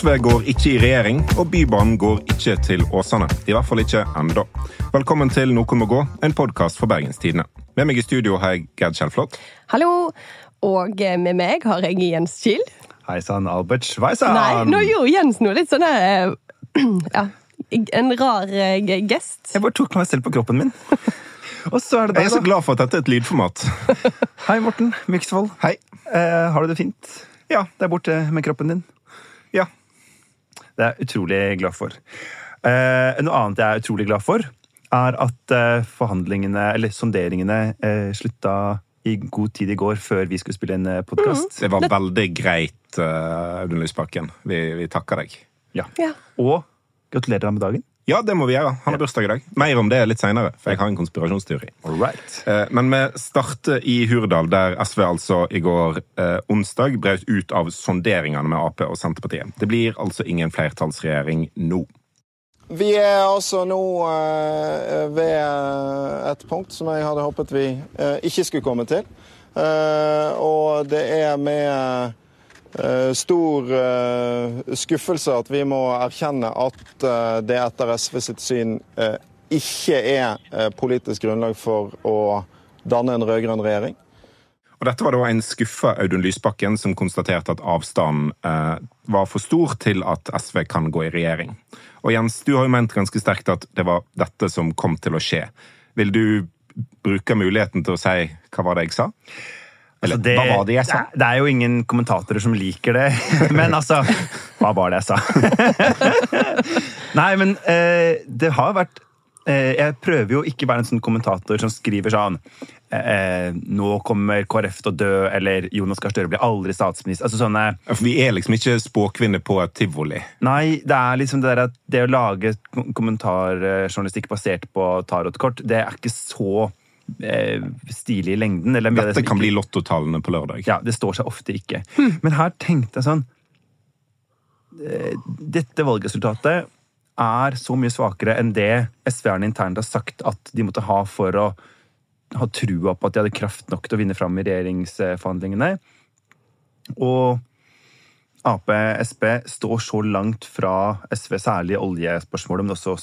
SV går ikke i regjering, og Bybanen går ikke til Åsane. I hvert fall ikke ennå. Velkommen til Noen må gå, en podkast for Bergenstidene. Med meg i studio har jeg Gerd Kjellflot. Hallo! Og med meg har jeg Jens Kiel. Hei sann, Albert Schweizer. Nei, nå gjorde Jens noe litt sånn her Ja, en rar eh, gest. Jeg bare tok meg selv på kroppen min. Og så er det Jeg er så glad for at dette er et lydformat. Hei, Morten Myksvold. Hei. Eh, har du det fint Ja. der borte med kroppen din? Det er jeg utrolig glad for. Eh, noe annet jeg er utrolig glad for, er at eh, forhandlingene, eller sonderingene, eh, slutta i god tid i går, før vi skulle spille en podkast. Det var veldig greit, uh, Audun Lysbakken. Vi, vi takker deg. Ja. Ja. Og gratulerer med dagen. Ja, det må vi gjøre. Han har bursdag i dag. Mer om det litt seinere, for jeg har en konspirasjonsteori. All. Eh, Men vi starter i Hurdal, der SV altså i går eh, onsdag brøt ut av sonderingene med Ap og Senterpartiet. Det blir altså ingen flertallsregjering nå. Vi er altså nå eh, ved et punkt som jeg hadde håpet vi eh, ikke skulle komme til. Eh, og det er med eh, stor eh, skuffelse at vi må erkjenne at eh, det etter SV sitt syn eh, ikke er eh, politisk grunnlag for å danne en rød-grønn regjering. Og Dette var da en skuffa Audun Lysbakken som konstaterte at avstanden eh, var for stor til at SV kan gå i regjering. Og Jens, du har jo ment ganske sterkt at det var dette som kom til å skje. Vil du bruke muligheten til å si hva var det jeg sa? Eller Altså, det, hva var det jeg sa? Det, er jo ingen kommentatorer som liker det, men altså Hva var det jeg sa? Nei, men eh, det har vært eh, Jeg prøver jo ikke å være en sånn kommentator som skriver sånn eh, Nå kommer KrF til å dø, eller Jonas Gahr Støre blir aldri statsminister. Altså sånne For vi er liksom ikke spåkvinner på et tivoli. Nei, det er liksom det der at det å lage kom- kommentarjournalistikk basert på tarotkort, det er ikke så eh, stilig i lengden. Eller Dette det kan ikke- bli lottotallene på lørdag. ja, det står seg ofte ikke. Men her tenkte jeg sånn eh, Dette valgresultatet er så mye svakere enn det SV-erne internt har sagt at de måtte ha for å ha trua på at de hadde kraft nok til å vinne fram i regjeringsforhandlingene. Og Ap, Sp står så langt fra SV, særlig i oljespørsmålet, men også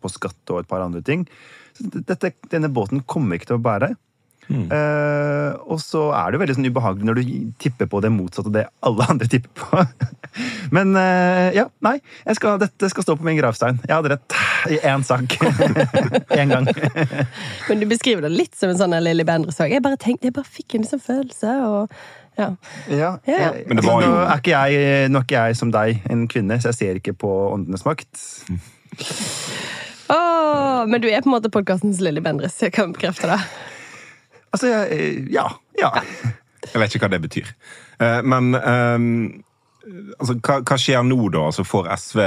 på skatt og et par andre ting. Dette, denne båten kommer ikke til å bære. Eh, og så er det jo veldig sånn ubehagelig når du tipper på det motsatte av det alle andre tipper på. Men uh, ja, nei. Jeg skal, dette skal stå på min gravstein. Jeg hadde rett i én sak. Én gang. Men du beskriver det litt som en sånn Lilly Bendriss-sak. Jeg bare tenkte, jeg bare fikk en sånn følelse, og ja. Ja. Ja. Men det var jo- Nå, er ikke jeg, nå er ikke jeg som deg en kvinne, så jeg ser ikke på åndenes makt. Men du er på en måte podkastens Lilly Bendriss. Jeg kan bekrefte det. Altså, jeg, ja. Ja. Jeg vet ikke hva det betyr. Eh, Men um, altså, hva, hva skjer nå, da? Altså, får SV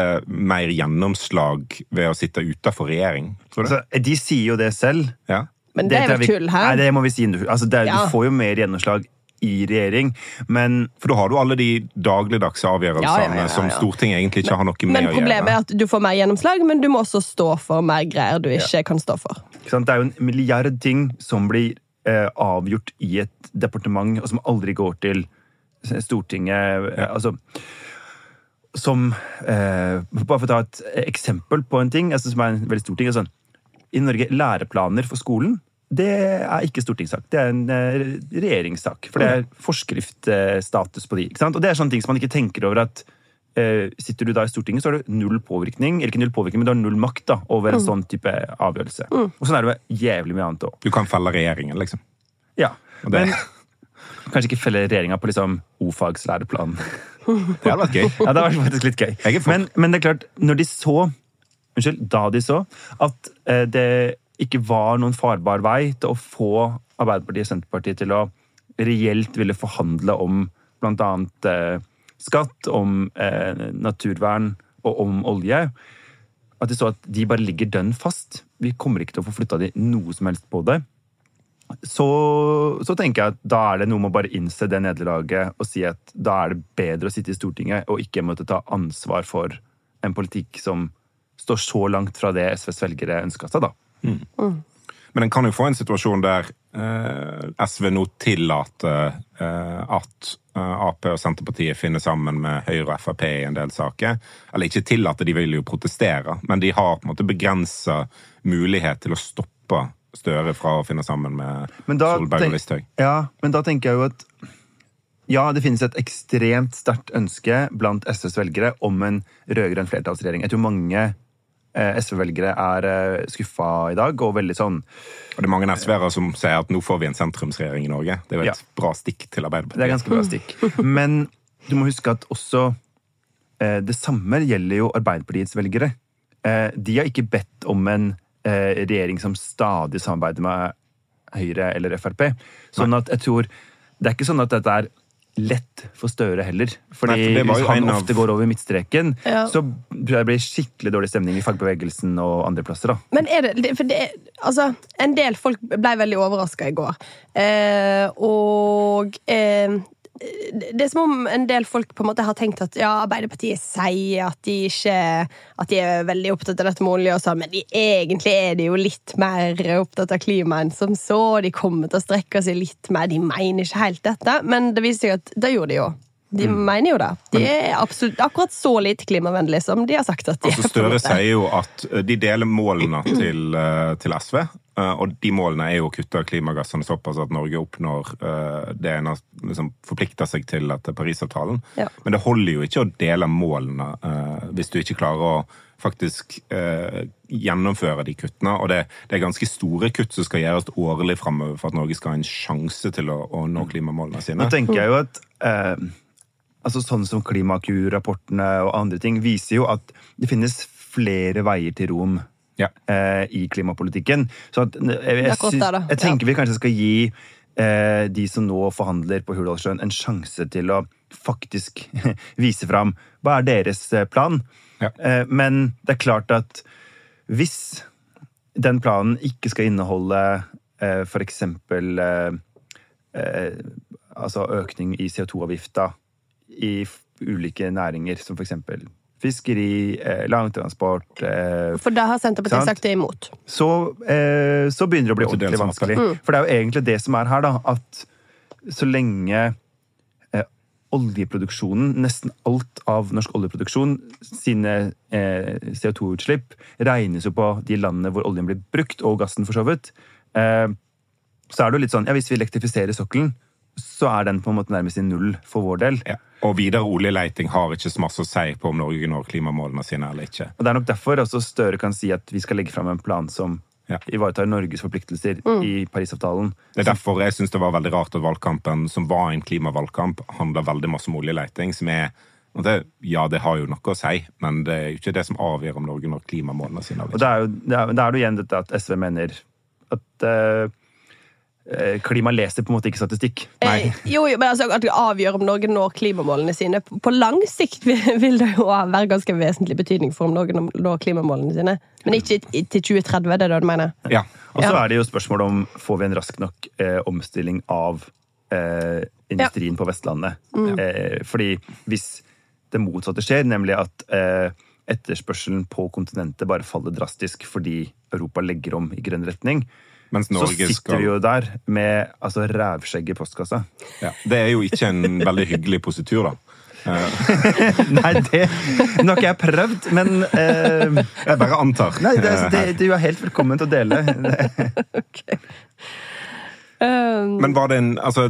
mer gjennomslag ved å sitte utenfor regjering? Tror du? Altså, de sier jo det selv. Ja. Men det er jo vel tull, her? Nei, det må vi si. Altså, det, Ja. Du får jo mer gjennomslag i regjering, men For da har du alle de dagligdagse avgjørelsene Ja, ja, ja, ja. som Stortinget egentlig ikke har noe med å gjøre. Men problemet er at du får mer gjennomslag, men du må også stå for mer greier du ikke kan stå for. det er jo en milliard ting som blir eh, avgjort i et departement, og som aldri går til Stortinget. Eh, altså som eh, Bare for å ta et eksempel på en ting altså, som er en veldig stor ting. Sånn, I Norge, læreplaner for skolen det er ikke stortingssak. Det er en eh, regjeringssak. For det er forskriftstatus på de. ikke sant? Og det er sånne ting som man ikke tenker over at uh, Sitter du da i Stortinget, så har du null påvirkning, eller ikke null påvirkning, men du har null makt da, over en sånn type avgjørelse. Og sånn er det med jævlig mye annet òg. Du kan felle regjeringen, liksom. Ja. Det, Men kanskje ikke felle regjeringa på liksom o-fagslæreplanen. det hadde vært gøy. Ja, det var faktisk litt gøy. Men, men det er klart, når de så Unnskyld, da de så at eh, det ikke var noen farbar vei til å få Arbeiderpartiet og Senterpartiet til å reelt ville forhandle om annet eh, skatt, om eh, naturvern og om olje. At de så at de bare ligger dønn fast. Vi kommer ikke til å få flytta de noe som helst på det. Så, så tenker jeg at da er det noe med å bare innse det nederlaget og si at da er det bedre å sitte i Stortinget og ikke måtte ta ansvar for en politikk som står så langt fra det SVs velgere ønska seg, da. Men en kan jo få en situasjon der eh, SV nå tillater eh, at eh, Ap og Senterpartiet finner sammen med Høyre og Frp i en del saker. Eller ikke tillater, de vil jo protestere, men de har på en måte begrensa mulighet til å stoppe Støre fra å finne sammen med da Solberg og Listhaug. Ja, men da tenker jeg jo at ja, det finnes et ekstremt sterkt ønske blant SVs velgere om en rød-grønn flertallsregjering. Jeg tror mange SV-velgere er eh, skuffa i dag, og veldig sånn Og det er mange SV-ere som sier at nå får vi en sentrumsregjering i Norge. Det er jo et Ja. bra stikk til Arbeiderpartiet. Det er ganske bra stikk. Men du må huske at også eh, det samme gjelder jo Arbeiderpartiets velgere. Eh, de har ikke bedt om en eh, regjering som stadig samarbeider med Høyre eller Frp. Sånn at jeg tror Det er ikke sånn at dette er lett for Støre heller. Fordi Nei, for hvis han ofte går over midtstreken, Ja. så tror jeg det blir skikkelig dårlig stemning i fagbevegelsen og andre plasser. da. Men er det, for det Altså, en del folk ble veldig overraska i går. Eh, og eh, det er som om en del folk på en måte har tenkt at ja, Arbeiderpartiet sier at de ikke At de er veldig opptatt av dette med olje og sånn, men de, egentlig er de jo litt mer opptatt av klima enn som så. De kommer til å strekke seg litt mer. De mener ikke helt dette, men det viser seg at det gjorde de jo. De mener jo det. De er absolutt akkurat så lite klimavennlige som de har sagt at de Altså er. Støre sier jo at eh, de deler målene til, eh, til SV. Eh, Og de målene er jo å kutte klimagassene såpass at Norge oppnår eh, det en har liksom forplikta seg til etter Parisavtalen. Ja. Men det holder jo ikke å dele målene eh, hvis du ikke klarer å faktisk eh, gjennomføre de kuttene. Og det, det er ganske store kutt som skal gjøres årlig framover for at Norge skal ha en sjanse til å, å nå klimamålene sine. Nå tenker jeg jo at eh, altså Sånn som Klimakur-rapportene og andre ting viser jo at det finnes flere veier til Rom Ja. eh, i klimapolitikken. Så at, jeg, jeg, jeg, jeg tenker vi kanskje skal gi eh, de som nå forhandler på Hurdalssjøen, en sjanse til å faktisk vise fram hva er deres eh, plan. Ja. Eh, men det er klart at hvis den planen ikke skal inneholde eh, eksempel eh, eh, altså økning i CO2-avgifta i ulike næringer, som eksempel fiskeri, eh, langtransport eh, For da har Senterpartiet Sant? sagt det imot. så, eh, så begynner det å bli ordentlig vanskelig. Mm. For det er jo egentlig det som er her, da, at så lenge eh, oljeproduksjonen, nesten alt av norsk oljeproduksjon, sine eh, CO2-utslipp regnes jo på de landene hvor oljen blir brukt, og gassen for så vidt, eh, så er det jo litt sånn, ja, hvis vi elektrifiserer sokkelen, så er den på en måte nærmest i null for vår del. Ja. Og videre oljeleiting har ikke så masse å si på om Norge når klimamålene sine eller ikke. Og det er nok derfor også Støre kan si at vi skal legge fram en plan som Ja. ivaretar Norges forpliktelser i Parisavtalen. Det er derfor jeg syns det var veldig rart at valgkampen, som var en klimavalgkamp, handla veldig masse om oljeleiting. Som er det, Ja, det har jo noe å si, men det er jo ikke det som avgjør om Norge når klimamålene sine. Og da er, jo, det er, det er jo igjen dette at SV mener at eh, klima leser på en måte ikke statistikk. Eh, jo, jo, men altså, At det avgjør om Norge når klimamålene sine. På lang sikt vil det jo være ganske vesentlig betydning for om Norge når klimamålene sine. Men ikke til 2030, det er det du mener? Ja. Og så Ja. er det jo spørsmålet om får vi en rask nok eh, omstilling av eh, industrien på Vestlandet. Eh, fordi hvis det motsatte skjer, nemlig at eh, etterspørselen på kontinentet bare faller drastisk fordi Europa legger om i grønn retning, Mens så sitter skal vi jo der med altså, rævskjegg i postkassa. ja. Det er jo ikke en veldig hyggelig positur, da. Nei, det Nå har ikke jeg prøvd, men eh, Jeg bare antar. Nei, det, det, du er helt velkommen til å dele. Um, Men var det en Altså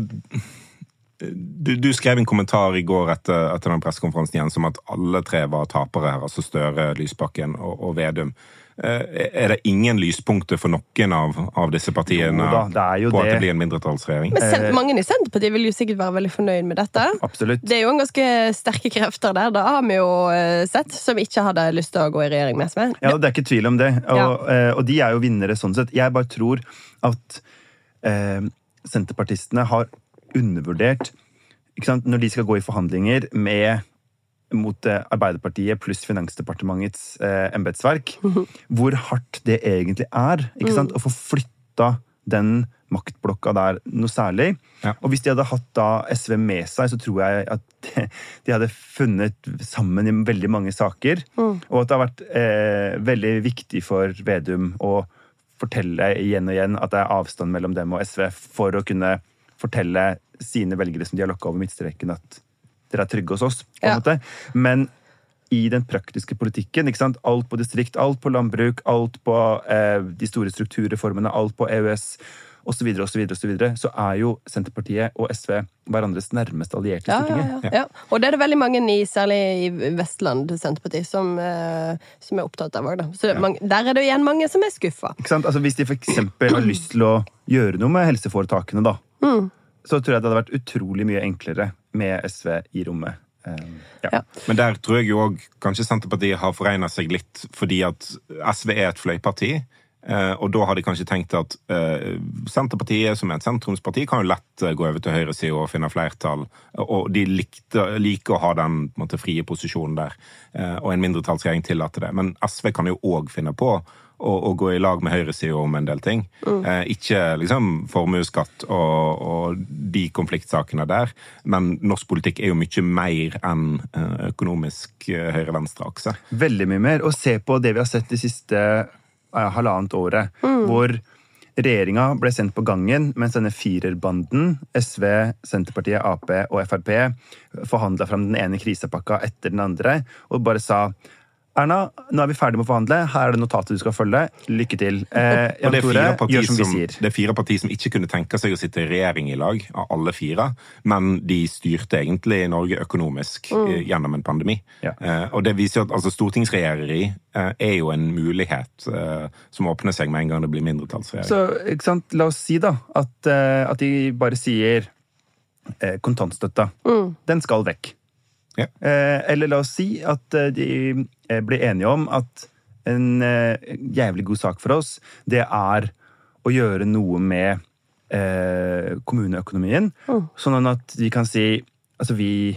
du, du skrev en kommentar i går etter, etter den pressekonferansen igjen som at alle tre var tapere her, altså Støre, Lysbakken og, og Vedum. Eh, Er det ingen lyspunkter for noen av, av disse partiene Jo da, det er jo på at det. det blir en mindretallsregjering? men mange i Senterpartiet vil jo sikkert være veldig fornøyd med dette. Absolutt. Det er jo en ganske sterke krefter der, da har vi jo eh, sett, som ikke hadde lyst til å gå i regjering med SV. Ja, det er ikke tvil om det. Og, ja. og de er jo vinnere sånn sett. Jeg bare tror at eh, senterpartistene har undervurdert ikke sant? Når de skal gå i forhandlinger med mot eh, Arbeiderpartiet pluss Finansdepartementets eh, embetsverk, hvor hardt det egentlig er ikke sant? å få flytta den maktblokka der noe særlig. Ja. Og hvis de hadde hatt da SV med seg, så tror jeg at de hadde funnet sammen i veldig mange saker. Og at det har vært eh, veldig viktig for Vedum å fortelle igjen og igjen at det er avstand mellom dem og SV, for å kunne fortelle sine velgere som de har lokka over midtstreken, at dere er trygge hos oss. på en Ja. måte. Men i den praktiske politikken, ikke sant? alt på distrikt, alt på landbruk, alt på eh, de store strukturreformene, alt på EØS osv., osv., osv., så er jo Senterpartiet og SV hverandres nærmeste allierte i Ja, ja, Stortinget. ja, ja. Og det er det veldig mange i, særlig i Vestland Senterparti, som, eh, som er opptatt av òg. Så mange, der er det igjen mange som er skuffa. Altså, hvis de f.eks. har lyst til å gjøre noe med helseforetakene, da, Mm. så tror jeg det hadde vært utrolig mye enklere med SV i rommet. Eh, ja. Ja. Men der tror jeg jo òg kanskje Senterpartiet har foregna seg litt fordi at SV er et fløyparti. eh, Og da har de kanskje tenkt at eh, Senterpartiet, som er et sentrumsparti, kan jo lett eh, gå over til høyresida og finne flertall. Og de likte, liker å ha den måte, frie posisjonen der. eh, Og en mindretallsregjering tillater det. Men SV kan jo òg finne på å, å gå i lag med høyresida om en del ting. Eh, ikke liksom formuesskatt og, og de konfliktsakene der, men norsk politikk er jo mye mer enn eh, økonomisk eh, høyre-venstre-akse. Veldig mye mer. Og se på det vi har sett de siste ja, halvannet året, hvor regjeringa ble sendt på gangen, mens denne firerbanden, SV, Senterpartiet, Ap og Frp, forhandla fram den ene krisepakka etter den andre, og bare sa Erna, nå er vi ferdig med å forhandle. Her er det notatet du skal følge. Lykke til. Eh, Og det er, fire partier som som, det er fire partier som ikke kunne tenke seg å sitte i regjering i lag, av alle fire. Men de styrte egentlig Norge økonomisk mm. gjennom en pandemi. Ja. Eh, og det viser at altså, stortingsregjereri eh, er jo en mulighet eh, som åpner seg med en gang det blir mindretallsregjering. Så ikke sant? la oss si da at, eh, at de bare sier eh, kontantstøtta. Den skal vekk. Ja. Eh, eller la oss si at eh, de eh, blir enige om at en eh, jævlig god sak for oss, det er å gjøre noe med eh, kommuneøkonomien. Sånn at vi kan si Altså vi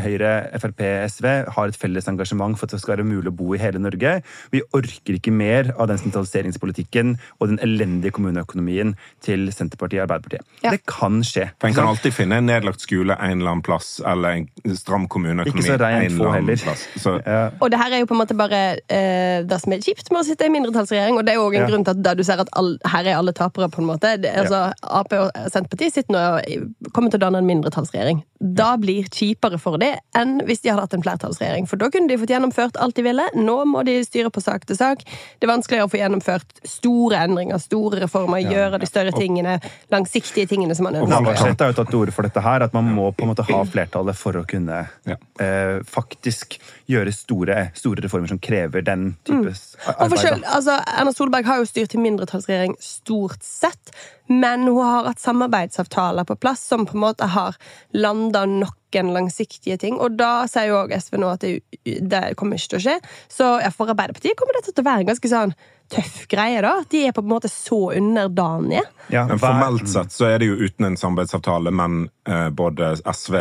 Høyre, Frp, SV har et felles engasjement for at det skal være mulig å bo i hele Norge. Vi orker ikke mer av den sentraliseringspolitikken og den elendige kommuneøkonomien til Senterpartiet og Arbeiderpartiet. Ja. Det kan skje. For en kan alltid finne en nedlagt skole en eller annen plass, eller en stram kommuneøkonomi Ikke så en eller annen heller. plass. Så, Ja. Og det her er jo på en måte bare eh, det som er kjipt med å sitte i mindretallsregjering, og det er jo også en Ja. grunn til at da du ser at all, her er alle tapere, på en måte. Det, altså, Ap og Senterpartiet sitter nå og kommer til å danne en mindretallsregjering. Da blir kjipere for dem enn hvis de hadde hatt en flertallsregjering. For da kunne de fått gjennomført alt de ville. Nå må de styre på sak til sak. Det er vanskeligere å få gjennomført store endringer, store reformer, gjøre de større tingene, langsiktige tingene som man ønsker. Og. Har jo tatt til orde for dette her, at man må på en måte ha flertallet for å kunne Ja. eh, faktisk gjøre store, store reformer som krever den type s- Og for arbeid. selv, altså, Erna Solberg har jo styrt i mindretallsregjering stort sett, men hun har hatt samarbeidsavtaler på plass som på en måte har landa noen langsiktige ting. Og da sier jo også SV nå at det, det kommer ikke til å skje. Så ja, for Arbeiderpartiet kommer dette til å være en ganske sånn tøff greie, da. De er på en måte så underdanige. Ja, Men formelt sett så er det jo uten en samarbeidsavtale, men uh, både SV,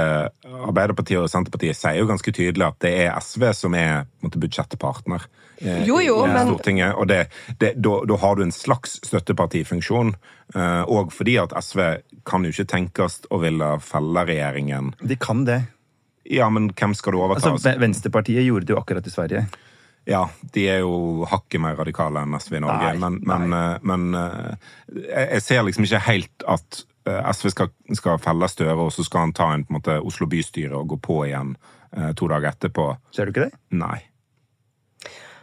Arbeiderpartiet og Senterpartiet sier jo ganske tydelig at det er SV som er på en måte, budsjettpartner eh, Jo, jo, i men- Stortinget. Og det, det, da, da har du en slags støttepartifunksjon. eh, og fordi at SV kan jo ikke tenkes å ville felle regjeringen. De kan det. Ja, men hvem skal du overta? Altså, Venstrepartiet gjorde det jo akkurat i Sverige. Ja, de er jo hakket mer radikale enn SV i Norge. Nei, men men, nei. men eh, jeg jeg ser liksom ikke helt at eh, SV skal, skal felle Støre, og så skal han ta en på en måte Oslo bystyre og gå på igjen eh, to dager etterpå. Ser du ikke det? Nei.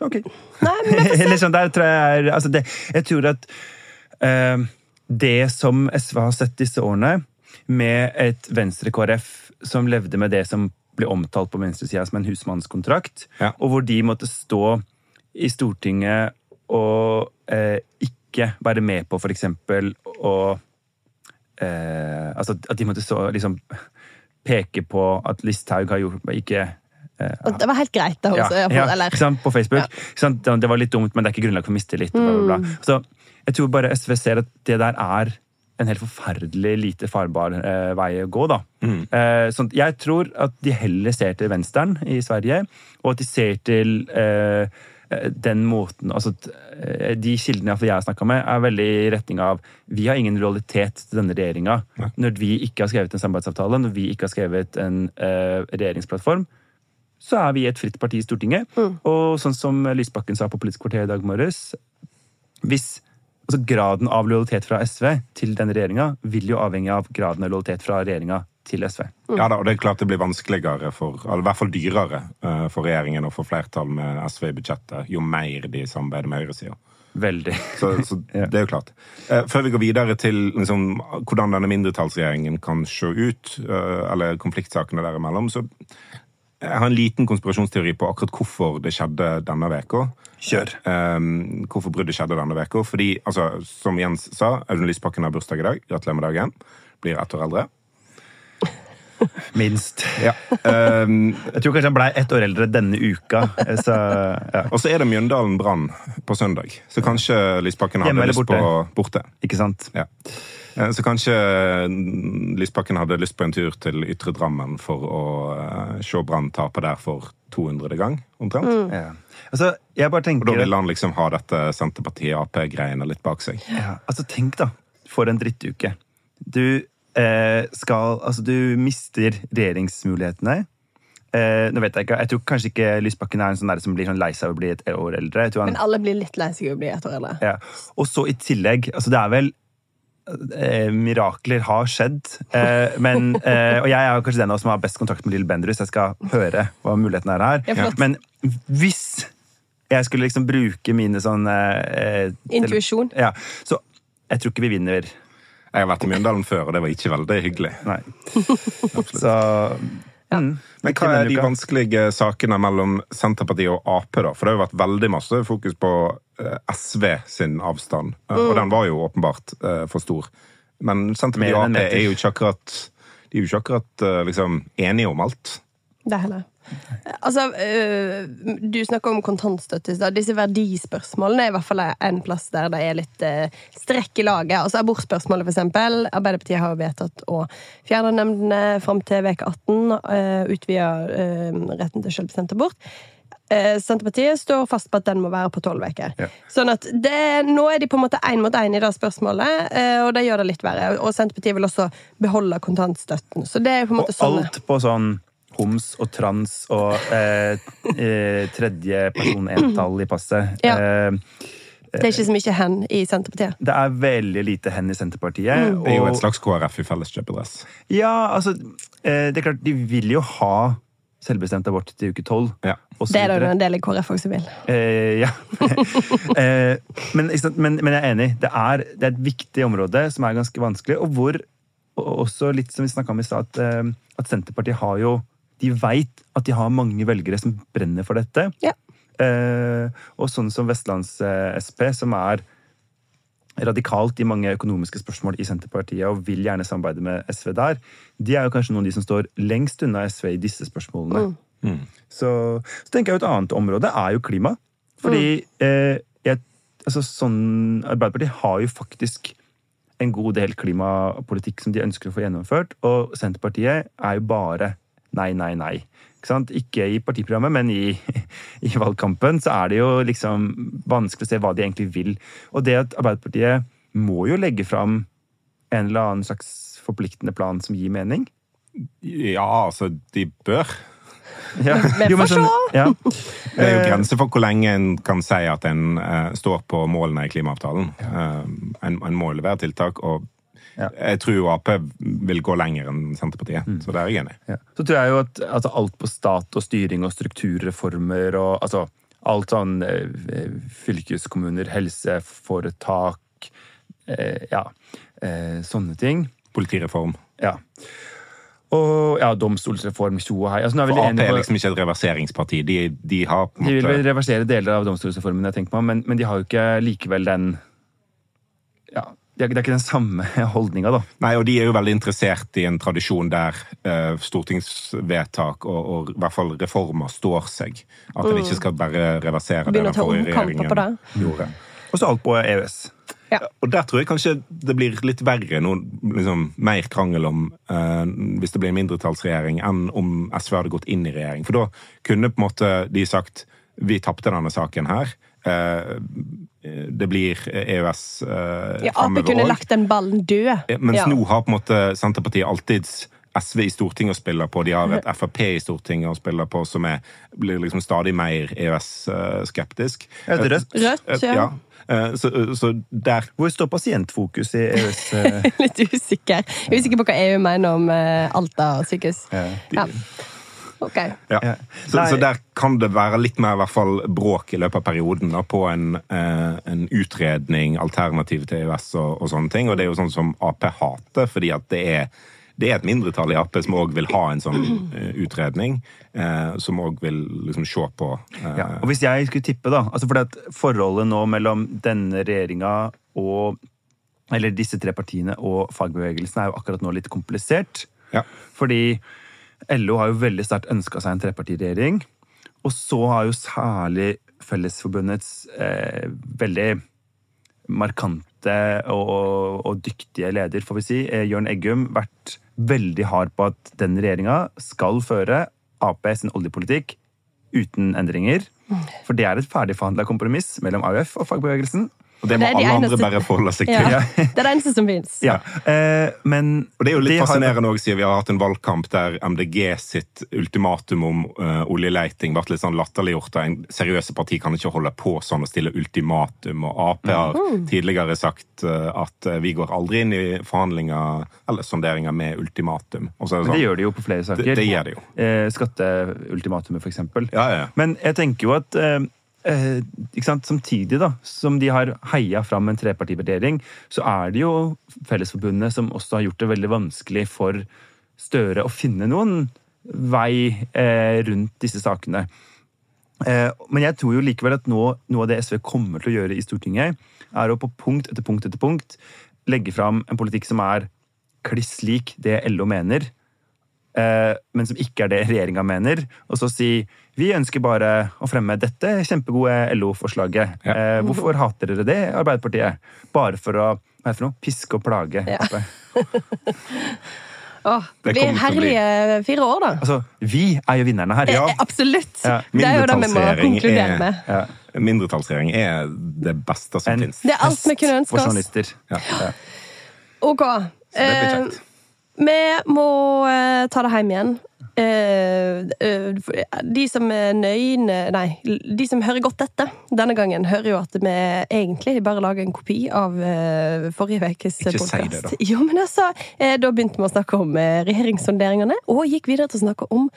Ok. Nei, der tror jeg er altså det, Jeg tror at eh, det som SV har sett disse årene, med et Venstre-KrF som levde med det som ble omtalt på venstresida som en husmannskontrakt, Ja. og hvor de måtte stå i Stortinget og eh, ikke være med på for eksempel å eh, Altså at de måtte stå liksom peke på at Listhaug har gjort ikke Og Det var helt greit, da. ja, Også, ja, eller, sant, på Facebook. Ja. Det var litt dumt, men det er ikke grunnlag for mistillit. Bla, bla, bla. Så jeg tror bare SV ser at det der er en helt forferdelig lite farbar eh, vei å gå. da. Eh, sånn, jeg tror at de heller ser til venstren i Sverige, og at de ser til eh, den måten altså eh, De kildene jeg har snakka med, er veldig i retning av vi har ingen lojalitet til denne regjeringa. Når vi ikke har skrevet en samarbeidsavtale, når vi ikke har skrevet en eh, regjeringsplattform, så er vi et fritt parti i Stortinget. Og sånn som Lysbakken sa på Politisk kvarter i dag morges Hvis altså Graden av lojalitet fra SV til denne regjeringa vil jo avhenge av graden av lojalitet fra regjeringa til SV. Ja da, og det er klart det blir vanskeligere, for, eller i hvert fall dyrere, eh, for regjeringen å få flertall med SV i budsjettet jo mer de samarbeider med høyresida. Veldig. Så, så det er jo klart. Eh, Før vi går videre til liksom, hvordan denne mindretallsregjeringen kan se ut, eh, eller konfliktsakene der imellom, så jeg har en liten konspirasjonsteori på akkurat hvorfor det skjedde denne uka. Kjør. Um, hvorfor bruddet skjedde denne uka. Fordi, altså, som Jens sa, Audun Lysbakken har bursdag i dag. Gratulerer med dagen. Blir ett år eldre. Minst. Ja. Um, Jeg tror kanskje han blei ett år eldre denne uka. Så, ja. og så er det Mjøndalen Brann på søndag, så kanskje Lysbakken hadde lyst på borte. Ikke sant? Ja. Eh, Så kanskje mm, Lysbakken hadde lyst på en tur til Ytre Drammen for å eh, se Brann tape der for 200. gang, omtrent. Ja. Altså, jeg bare tenker... Og da ville han liksom ha dette Senterpartiet-Ap-greiene litt bak seg. ja, altså, Tenk, da. For en drittuke. Du eh, skal Altså, du mister regjeringsmulighetene. Eh, nå vet Jeg ikke, jeg tror kanskje ikke Lysbakken er en sånn der som blir sånn lei seg av å bli et år eldre. Jeg tror han, Men alle blir litt lei seg av å bli et år eldre. ja. Og så i tillegg altså Det er vel eh, Mirakler har skjedd. Eh, men, eh, og jeg er jo kanskje den av oss som har best kontakt med Lill Bendrus jeg skal høre hva muligheten er her. Ja. Men hvis jeg skulle liksom bruke mine sånn eh, Intuisjon. Ja, så jeg tror ikke vi vinner. Jeg har vært i Mjøndalen før, og det var ikke veldig hyggelig. Nei. Så Ja. Men hva er de vanskelige sakene mellom Senterpartiet og Ap, da? For det har jo vært veldig masse fokus på eh, SV sin avstand, eh, Mm. og den var jo åpenbart eh, for stor. Men Senterpartiet og Ap er jo ikke akkurat de er jo ikke akkurat eh, liksom, enige om alt. Det heller. Altså, du snakker om kontantstøtte Da. Disse verdispørsmålene er i hvert fall en plass der det er litt strekk i laget. Altså Abortspørsmålet, eksempel. Arbeiderpartiet har jo vedtatt å fjerne nemndene fram til uke 18. Uh, Utvide retten til selvbestemt abort. Eh, Senterpartiet står fast på at den må være på tolv uker. Ja. Sånn at det, nå er de på en måte én mot én i det spørsmålet, eh, og det gjør det litt verre. Og Senterpartiet vil også beholde kontantstøtten. Så det er på en måte Og sånn alt på sånn homs og trans og eh, eh, tredje person entall i passet. Ja. Eh, Det er ikke så mye hen i Senterpartiet. det er veldig lite hen i Senterpartiet. Det er jo et slags KrF i felleskjøpedress. Ja, altså eh, Det er klart, de vil jo ha selvbestemt abort til uke tolv. Ja. Det er det jo en del i KrF også vil. Eh, ja. eh, men, ikke sant, men, men jeg er enig. Det er, det er et viktig område som er ganske vanskelig, og hvor og også litt som vi snakka om i stad, at, eh, at Senterpartiet har jo De veit at de har mange velgere som brenner for dette. Ja. Eh, og sånn som Vestlands-SP, som er radikalt i mange økonomiske spørsmål i Senterpartiet og vil gjerne samarbeide med SV der, de er jo kanskje noen av de som står lengst unna SV i disse spørsmålene. Så, så tenker jeg jo et annet område er jo klima. Fordi eh, jeg, altså sånn, Arbeiderpartiet har jo faktisk en god del klimapolitikk som de ønsker å få gjennomført, og Senterpartiet er jo bare nei, nei, nei. Ikke, sant? ikke i partiprogrammet, men i, i valgkampen så er det jo liksom vanskelig å se hva de egentlig vil. Og det at Arbeiderpartiet må jo legge fram en eller annen slags forpliktende plan som gir mening. Ja, altså, de bør. Ja. Men, men sånn- Ja. Det er jo grenser for hvor lenge en kan si at en uh, står på målene i klimaavtalen. Eh, en, en må levere tiltak, og Ja. jeg tror jo Ap vil gå lenger enn Senterpartiet. Så det er jeg enig. Ja. Så tror jeg jo at altså, alt på stat og styring og strukturreformer og altså alt sånn eh, fylkeskommuner, helseforetak, eh, ja, eh, sånne ting. Politireform. Ja. Og ja, domstolsreform, tjo og hei. Altså, For Ap er liksom ikke et reverseringsparti. De, de har på en De vil vel reversere deler av domstolsreformen, jeg tenker meg, men, men de har jo ikke likevel den ja, Det er ikke den samme holdninga, da. Nei, og de er jo veldig interessert i en tradisjon der uh, stortingsvedtak og, og i hvert fall reformer står seg. At en ikke skal bare reversere det den forrige regjeringen gjorde. Og så alt på EØS. EØS. Og der tror jeg kanskje det blir litt verre, noe liksom, mer krangel om eh, hvis det blir en mindretallsregjering, enn om SV hadde gått inn i regjering. For da kunne på en måte de sagt vi tapte denne saken her. Eh, det blir EØS eh, Ja, Ap kunne lagt den ballen død. Mens Ja. nå har på en måte Senterpartiet alltid SV i Stortinget å spille på. De har et Frp i Stortinget å spille på som er, blir liksom stadig mer EØS-skeptisk. Er det er rødt. Rødt, ja. ja. Så, så der Hvor står pasientfokus i EØS? eh, Litt usikker. Jeg er usikker på hva EU mener om eh, Alta sykehus. Ja. Ja. Ok. Ja. Ja. Så, så der kan det være litt mer i hvert fall bråk i løpet av perioden da, på en, eh, en utredning, alternativ til EØS og, og sånne ting. Og det er jo sånn som Ap hater, fordi at det er, det er et mindretall i Ap som òg vil ha en sånn eh, utredning. Eh, som òg vil liksom se på eh, Ja, og hvis jeg skulle tippe, da altså fordi at Forholdet nå mellom denne regjeringa og Eller disse tre partiene og fagbevegelsen er jo akkurat nå litt komplisert. Ja. Fordi LO har jo veldig sterkt ønska seg en trepartiregjering. Og så har jo særlig Fellesforbundets eh, veldig markante og, og dyktige leder, får vi si, eh, Jørn Eggum, vært veldig hard på at den regjeringa skal føre Ap sin oljepolitikk uten endringer. For det er et ferdigforhandla kompromiss mellom AUF og fagbevegelsen. Og det må Det de alle andre bare forholde seg til. Ja. Det er det eneste som fins. Ja, eh, Og det er jo litt fascinerende også, siden vi har hatt en valgkamp der MDG sitt ultimatum om uh, oljeleiting ble litt sånn latterliggjort. En seriøse parti kan ikke holde på sånn og stille ultimatum. Og Ap har tidligere sagt uh, at uh, vi går aldri inn i forhandlinger eller sonderinger med ultimatum. Og så er det Men det sånn, gjør de jo på flere saker. Det- det gjør de jo. Eh, skatteultimatumet, eksempel. Ja, ja. Men jeg tenker jo at eh, eh? Samtidig da, som de har heia fram en trepartivurdering, så er det jo Fellesforbundet som også har gjort det veldig vanskelig for Støre å finne noen vei eh, rundt disse sakene. Eh, men jeg tror jo likevel at nå, noe av det SV kommer til å gjøre i Stortinget, er å på punkt etter punkt etter punkt legge fram en politikk som er kliss lik det LO mener, eh, men som ikke er det regjeringa mener, og så si vi ønsker bare å fremme dette kjempegode LO-forslaget. Ja. Eh, hvorfor hater dere det, Arbeiderpartiet? Bare for å hva er det for noe? piske og plage. Ja. Åh, Det blir herlige fire år, da. Altså, vi er jo vinnerne her. Ja. Absolutt. Ja. Det er jo det vi må konkludere er- med. Ja. Mindretallsregjering er det beste som En finnes. Det er alt vi kunne ønske oss. Ja. Ja. Ok. Så det blir Eh, vi må eh, ta det hjem igjen. Eh, eh, de som er nøyne Nei, de som hører godt etter denne gangen, hører jo at vi egentlig bare lager en kopi av eh, forrige ukes Ikke si det, da. Jo, men altså, da begynte vi å snakke om regjeringssonderingene, og gikk videre til å snakke om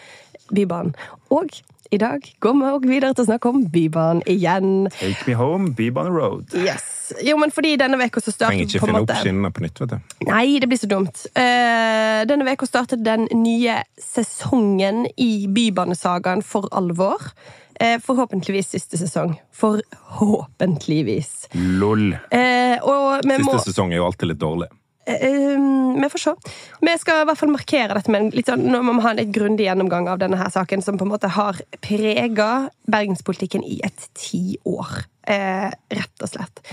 Bybanen. Og i dag går vi også videre til å snakke om Bybanen igjen. Take me home, Bybane Road. Yes. Jo, men fordi denne veka så Trenger startet ikke på en finne opp skinnene på nytt, vet du. Nei, det blir så dumt. Uh, denne veka startet den nye sesongen i Bybanesagaen for alvor. Uh, forhåpentligvis siste sesong. Forhåpentligvis. Lol. Uh, vi må Siste sesong er jo alltid litt dårlig. Eh, Vi får se. Vi skal i hvert fall markere dette med litt sånn, nå må vi ha en litt grundig gjennomgang av denne her saken, som på en måte har prega bergenspolitikken i et tiår. Eh, rett og slett.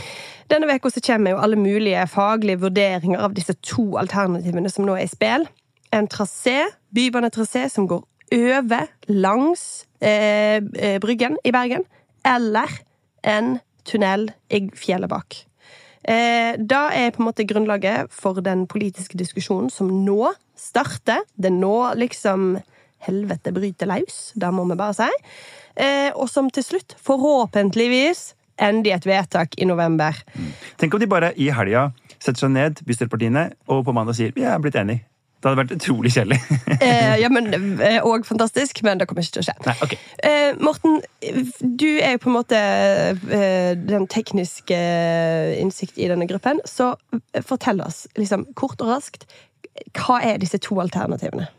Denne uka kommer jo alle mulige faglige vurderinger av disse to alternativene som nå er i spill. En trasé, bybanetrasé, som går over, langs eh, eh, Bryggen i Bergen, eller en tunnel i fjellet bak. Eh, da er på en måte grunnlaget for den politiske diskusjonen som nå starter. Det nå liksom helvete bryter løs, det må vi bare si. Eh, og som til slutt, forhåpentligvis, ender i et vedtak i november. Tenk om de bare i helga setter seg ned, bystyrepartiene, og på mandag sier vi er blitt enige. Det hadde vært utrolig kjedelig. Eh, ja, men eh, Og fantastisk, men det kommer ikke til å skje. Nei, ok. Eh, Morten, du er jo på en måte eh, den tekniske innsikt i denne gruppen. Så eh, fortell oss, liksom, kort og raskt, hva er disse to alternativene?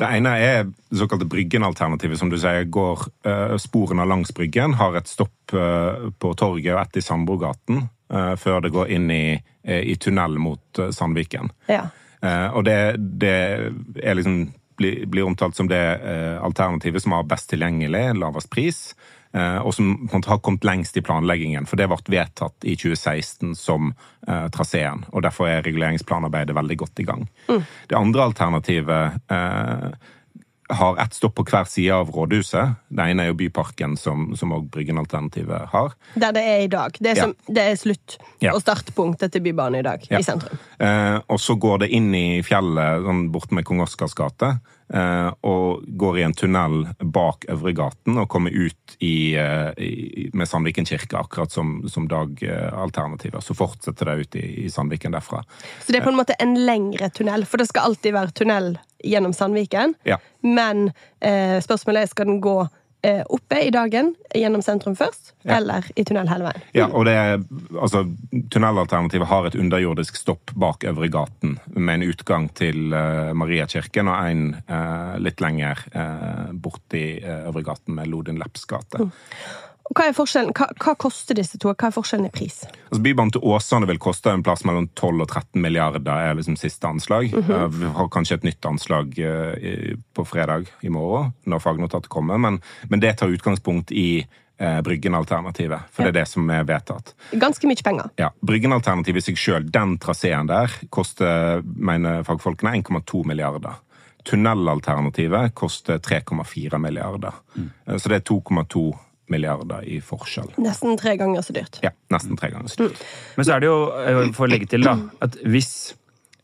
Det ene er det såkalte Bryggen-alternativet, som du sier går eh, sporene langs Bryggen, har et stopp eh, på torget og ett i Sandbogaten, eh, før det går inn i, eh, i tunnel mot eh, Sandviken. Ja. Eh, og det, det liksom blir, omtalt som det eh, alternativet som har best tilgjengelig, lavest pris, eh, og som har kommet lengst i planleggingen. For det ble vedtatt i 2016 som traseen, og derfor er reguleringsplanarbeidet veldig godt i gang. Det andre alternativet har ett stopp på hver side av rådhuset. Det ene er jo Byparken, som, som også Bryggen-alternativet har. Der det er i dag. Det er, Ja. det er slutt. Ja. Og startpunktet til Bybanen i dag. Ja. I sentrum. Eh, og så går det inn i fjellet, sånn borte med Kong Oscars gate. Eh, og går i en tunnel bak Øvregaten og kommer ut i, eh, i, med Sandviken kirke, akkurat som, som dagalternativet. Så fortsetter det ut i, i Sandviken derfra. Så det er på en måte en lengre tunnel, for det skal alltid være tunnel gjennom Sandviken. Ja. Men eh, spørsmålet er skal den gå eh, oppe i dagen gjennom sentrum først, Ja. eller i tunnel hele veien. Ja, og det er, altså, Tunnelalternativet har et underjordisk stopp bak Øvregaten, med en utgang til uh, Mariakirken og en eh, litt lenger uh, borti uh, Øvregaten med Lodin Lepps gate. Og Hva er forskjellen? Hva, hva koster disse to? Hva er forskjellen i pris? Altså, Bybanen til Åsane vil koste en plass mellom 12 og 13 milliarder, er liksom siste anslag. Eh, Vi har kanskje et nytt anslag eh, på fredag i morgen, når fagnotatet kommer, men, men det tar utgangspunkt i eh, Bryggen-alternativet, for det er det som er vedtatt. Ganske mye penger. Ja, Bryggen-alternativet i seg sjøl, den traseen der, koster, mener fagfolkene, 1,2 milliarder. Tunnelalternativet koster 3,4 milliarder. Mm. Så det er 2,2 milliarder i forskjell. Nesten tre ganger så dyrt. Ja, nesten tre ganger så dyrt. Men så er det jo, eh, for å legge til, da, at hvis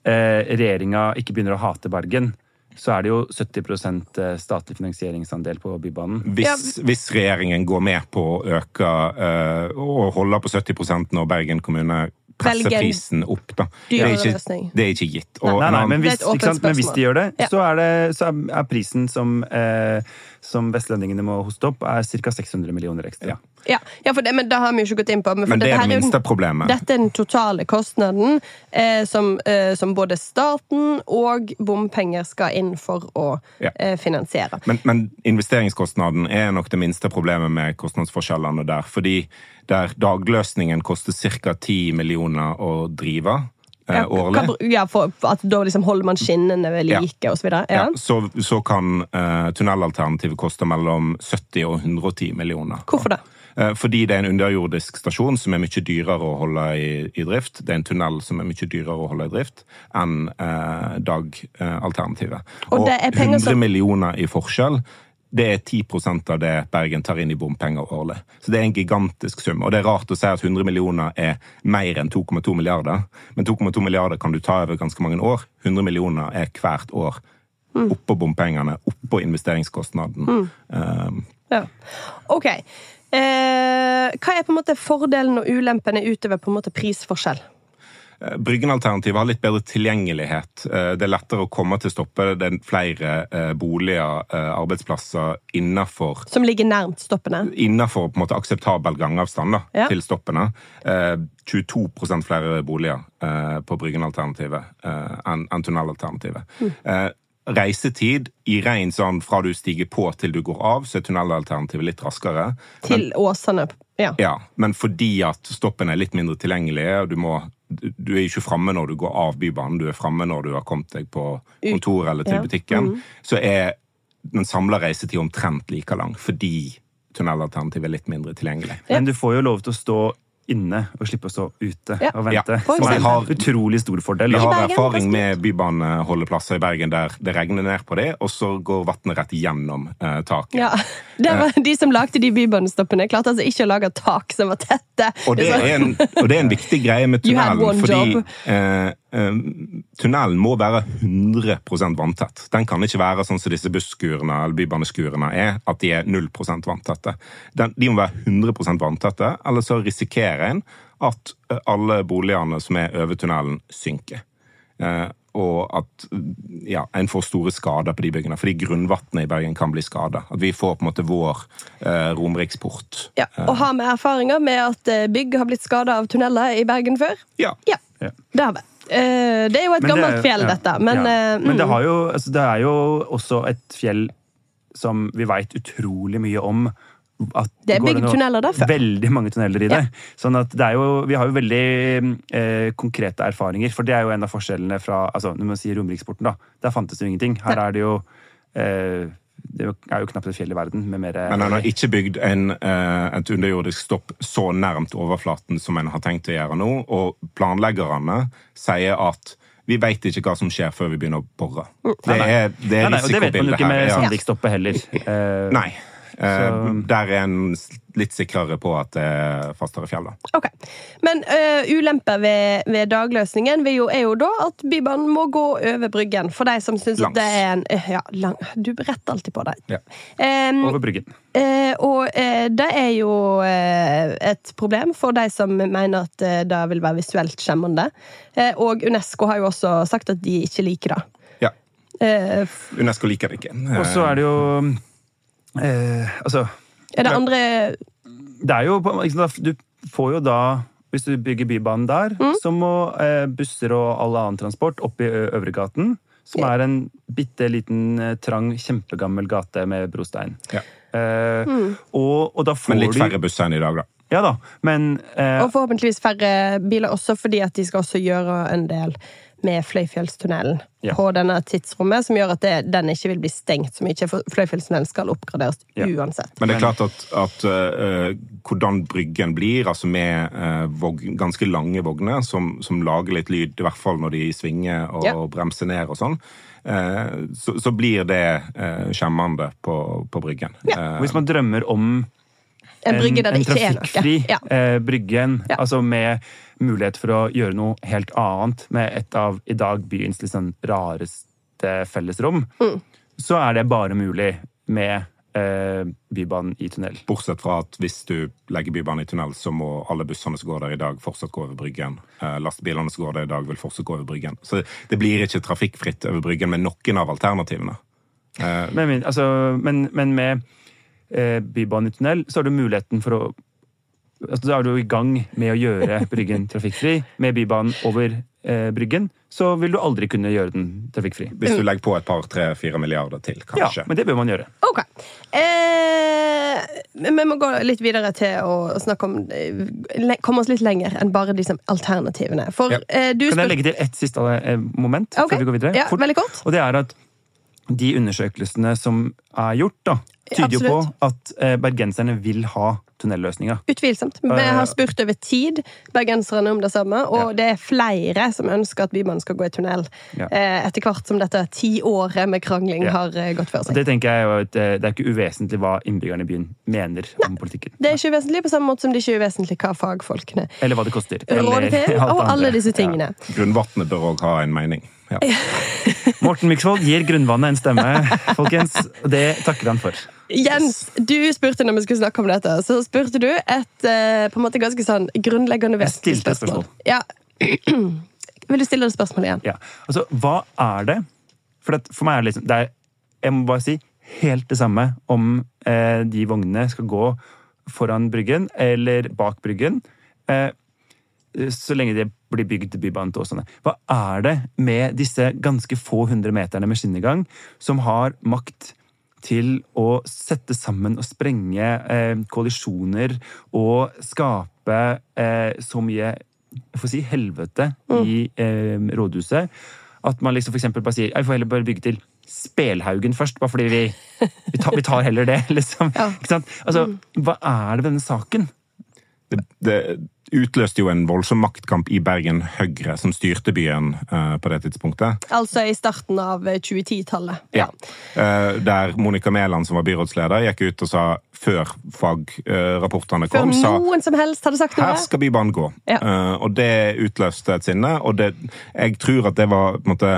eh, regjeringa ikke begynner å hate Bergen, så er det jo 70% statlig finansieringsandel på Bybanen. Hvis, hvis regjeringen går med på å øke eh, og holde på 70% når Bergen kommune presser Velger prisen opp, da. Det er ikke, det er ikke gitt. Og Nei, nei, en men hvis, Det er ikke sant? men hvis de gjør det, Ja. så, er, det, så er- er prisen som, eh, som vestlendingene må hoste opp, er ca. 600 millioner ekstra. Ja. Ja, ja for det, men det har vi jo ikke gått inn på men, for Men det er det minste problemet. Dette er den totale kostnaden eh, som, eh, som både staten og bompenger skal inn for å Ja. eh, finansiere. Men, men investeringskostnaden er nok det minste problemet med kostnadsforskjellene der. Fordi der dagløsningen koster ca. 10 millioner å drive Ja, årlig. hva- ja, for at da liksom holder man skinnene ved like så videre. Ja, Ja. så, så kan eh, tunnelalternativet koste mellom 70 og 110 millioner. Hvorfor det? Eh, Fordi det er en underjordisk stasjon som er mye dyrere å holde i, i drift. Det er en tunnel som er mye dyrere å holde i drift enn eh, dagalternativet. Og Og, det er 100 som- millioner i forskjell. Det er 10% av det Bergen tar inn i bompenger årlig. Så det er en gigantisk sum. Og det er rart å si at 100 millioner er mer enn 2,2 milliarder. Men 2,2 milliarder kan du ta over ganske mange år. 100 millioner er hvert år. Oppå bompengene, oppå investeringskostnaden. Eh, Ja. Ok. Eh, hva er på en måte fordelen og ulempene utover på en måte prisforskjell? Bryggen-alternativet har litt bedre tilgjengelighet. Eh, Det er lettere å komme til stoppet. Det er flere eh, boliger, eh, arbeidsplasser innenfor Som ligger nærmt stoppene? Måte akseptabel gangavstand da, Ja. til stoppene. Eh, 22 flere boliger eh, på Bryggen-alternativet eh, enn tunnelalternativet. Mm. Eh, reisetid i rein sånn fra du stiger på til du går av, så er tunnelalternativet litt raskere. Til Åsane? Ja. Ja, men fordi at stoppene er litt mindre tilgjengelige, og du må du er ikke framme når du går av Bybanen, du er framme når du har kommet deg på kontoret eller til Ja. Mm. butikken, så er den samla reisetid omtrent like lang, fordi tunnelalternativet er litt mindre tilgjengelig. Ja. Men du får jo lov til å stå inne og slippe å stå ute Ja. og vente. Ja, Som er en utrolig stor fordel. Vi har Bergen, erfaring med bybaneholdeplasser i Bergen der det regner ned på det, og så går vannet rett gjennom eh, taket. Ja. Det var, de som lagde de bybanestoppene, klarte altså ikke å lage tak som var tette. Og det, er er en, og det er en viktig greie med tunnelen, fordi eh, eh, tunnelen må være 100% vanntett. Den kan ikke være sånn som disse busskurene eller bybaneskurene er, at de er 0% vanntette. Den, de må være 100 vanntette, eller så risikerer en at eh, alle boligene som er over tunnelen, synker. Eh, og at ja, en får store skader på de byggene, fordi grunnvannet i Bergen kan bli skada. At vi får på en måte vår eh, Romeriksport. Ja, og har vi erfaringer med at eh, bygg har blitt skada av tunneler i Bergen før? Ja. Ja, Ja. det har vi. Eh, Det er jo et Men det- gammelt fjell, dette. Men, ja. eh, Men det, mm. har jo, altså, det er jo også et fjell som vi veit utrolig mye om. Det er bygd tunneler der før. Veldig mange tunneler i det. Ja. Sånn at det er jo, vi har jo veldig eh, konkrete erfaringer, for det er jo en av forskjellene fra altså, Når man sier Romeriksporten, da. Der fantes det jo ingenting. Her er det jo eh, Det er jo knapt et fjell i verden med mer Men han har ikke bygd en, eh, et underjordisk stopp så nærmt overflaten som en har tenkt å gjøre nå, og planleggerne sier at vi vet ikke hva som skjer før vi begynner å bore. Det Nei, nei. er, det er risikobildet her. det vet man jo ikke med. Sandvikstoppet heller. Nei. Eh, Så- der er en litt sikrere på at det er fastere fjell, da. Ok. Men uh, ulemper ved, ved dagløsningen jo, er jo da at Bybanen må gå over Bryggen. For de som syns at det er en eh, Ja, lang, du retter alltid på deg. Ja. Um, Over Bryggen. Uh, og uh, det er jo eh, et problem for de som mener at eh, det vil være visuelt skjemmende. Eh, og Unesco har jo også sagt at de ikke liker det. Ja. Eh, Unesco liker det ikke. Og så er det jo eh, Altså, er det andre det er jo sant, Du får jo da hvis du bygger Bybanen der, Mm. så må eh, busser og all annen transport opp i Øvregaten. Som er en bitte liten, eh, trang, kjempegammel gate med brostein. Ja. Eh, Mm. og, og da får Men litt færre busser enn i dag, da. Ja da, men eh, Og forhåpentligvis færre biler også, fordi at de skal også gjøre en del med Fløyfjellstunnelen Ja. på denne tidsrommet, som gjør at det, den ikke vil bli stengt så mye. For Fløyfjellstunnelen skal oppgraderes Ja. uansett. Men det er klart at, at uh, hvordan Bryggen blir, altså med uh, vog, ganske lange vogner som, som lager litt lyd, i hvert fall når de svinger og Ja. bremser ned og sånn, uh, så, så blir det eh, skjemmende på, på Bryggen. Eh, hvis man drømmer om En en, en trafikkfri Ja. eh, Bryggen, Ja. altså med mulighet for å gjøre noe helt annet, med et av i dag byens sånn rareste fellesrom, Mm. så er det bare mulig med eh, Bybanen i tunnel. Bortsett fra at hvis du legger Bybanen i tunnel, så må alle bussene som går der i dag, fortsatt gå over Bryggen. Eh, lastebilene som går der i dag, vil fortsatt gå over Bryggen. Så det blir ikke trafikkfritt over Bryggen med noen av alternativene. Eh, Men, altså, men, men med eh, Bybanen i tunnel, så har du muligheten for å altså, Da er du i gang med å gjøre Bryggen trafikkfri. Med Bybanen over eh, Bryggen så vil du aldri kunne gjøre den trafikkfri. hvis du legger på et par, tre, fire milliarder til, kanskje. Ja, men det bør man gjøre. Ok. Eh, vi må gå litt videre til å snakke om eh, Komme oss litt lenger enn bare disse alternativene. For Ja. eh, du Kan jeg legge til ett siste eh, moment okay. før vi går videre? Ja, Fort. veldig kort. Og det er at de undersøkelsene som er gjort, da, tyder jo på at eh, bergenserne vil ha tunnelløsninga. Utvilsomt. Vi Eh, har spurt over tid bergenserne om det samme, og det er flere som ønsker at Bybanen skal gå i tunnel. Ja. eh, Etter hvert som dette tiåret med krangling Ja. har eh, gått for seg. Det tenker jeg jo et, det er ikke uvesentlig hva innbyggerne i byen mener om politikken. Det er ikke uvesentlig, på samme måte som det er ikke uvesentlig hva fagfolkene Eller hva det koster. råder til, alt og alle disse Ja. tingene. Grunnvannet bør òg ha en mening. Ja. Morten Miksvold gir grunnvannet en stemme, folkens. Og det takker han for. Jens, du spurte når vi skulle snakke om dette, så spurte du et eh, på en måte ganske sånn grunnleggende et spørsmål. Ja. Vil du stille det spørsmålet igjen? Ja. Altså, hva er det? For, det, for meg er det liksom det er, Jeg må bare si helt det samme om eh, de vognene skal gå foran Bryggen eller bak Bryggen. Eh, så lenge det blir bygd bybane til Åsane. Hva er det med disse ganske få hundre meterne med skinnegang som har makt til å sette sammen og sprenge eh, koalisjoner og skape eh, så mye jeg får si helvete i eh, rådhuset at man liksom for eksempel bare sier vi får heller bare bygge til Spelhaugen først, bare fordi vi, vi, tar, vi tar heller det. liksom. Ja. Ikke sant? Altså, Hva er det med denne saken? Det, det utløste jo en voldsom maktkamp i Bergen Høyre, som styrte byen eh, på det tidspunktet. Altså i starten av eh, 2010-tallet. Ja. Eh, der Monica Mæland, som var byrådsleder, gikk ut og sa, før fagrapportene Før kom, sa noen som helst hadde sagt noe. her skal Bybanen gå. Ja. Eh, og det utløste et sinne, og det, jeg tror at det var på en måte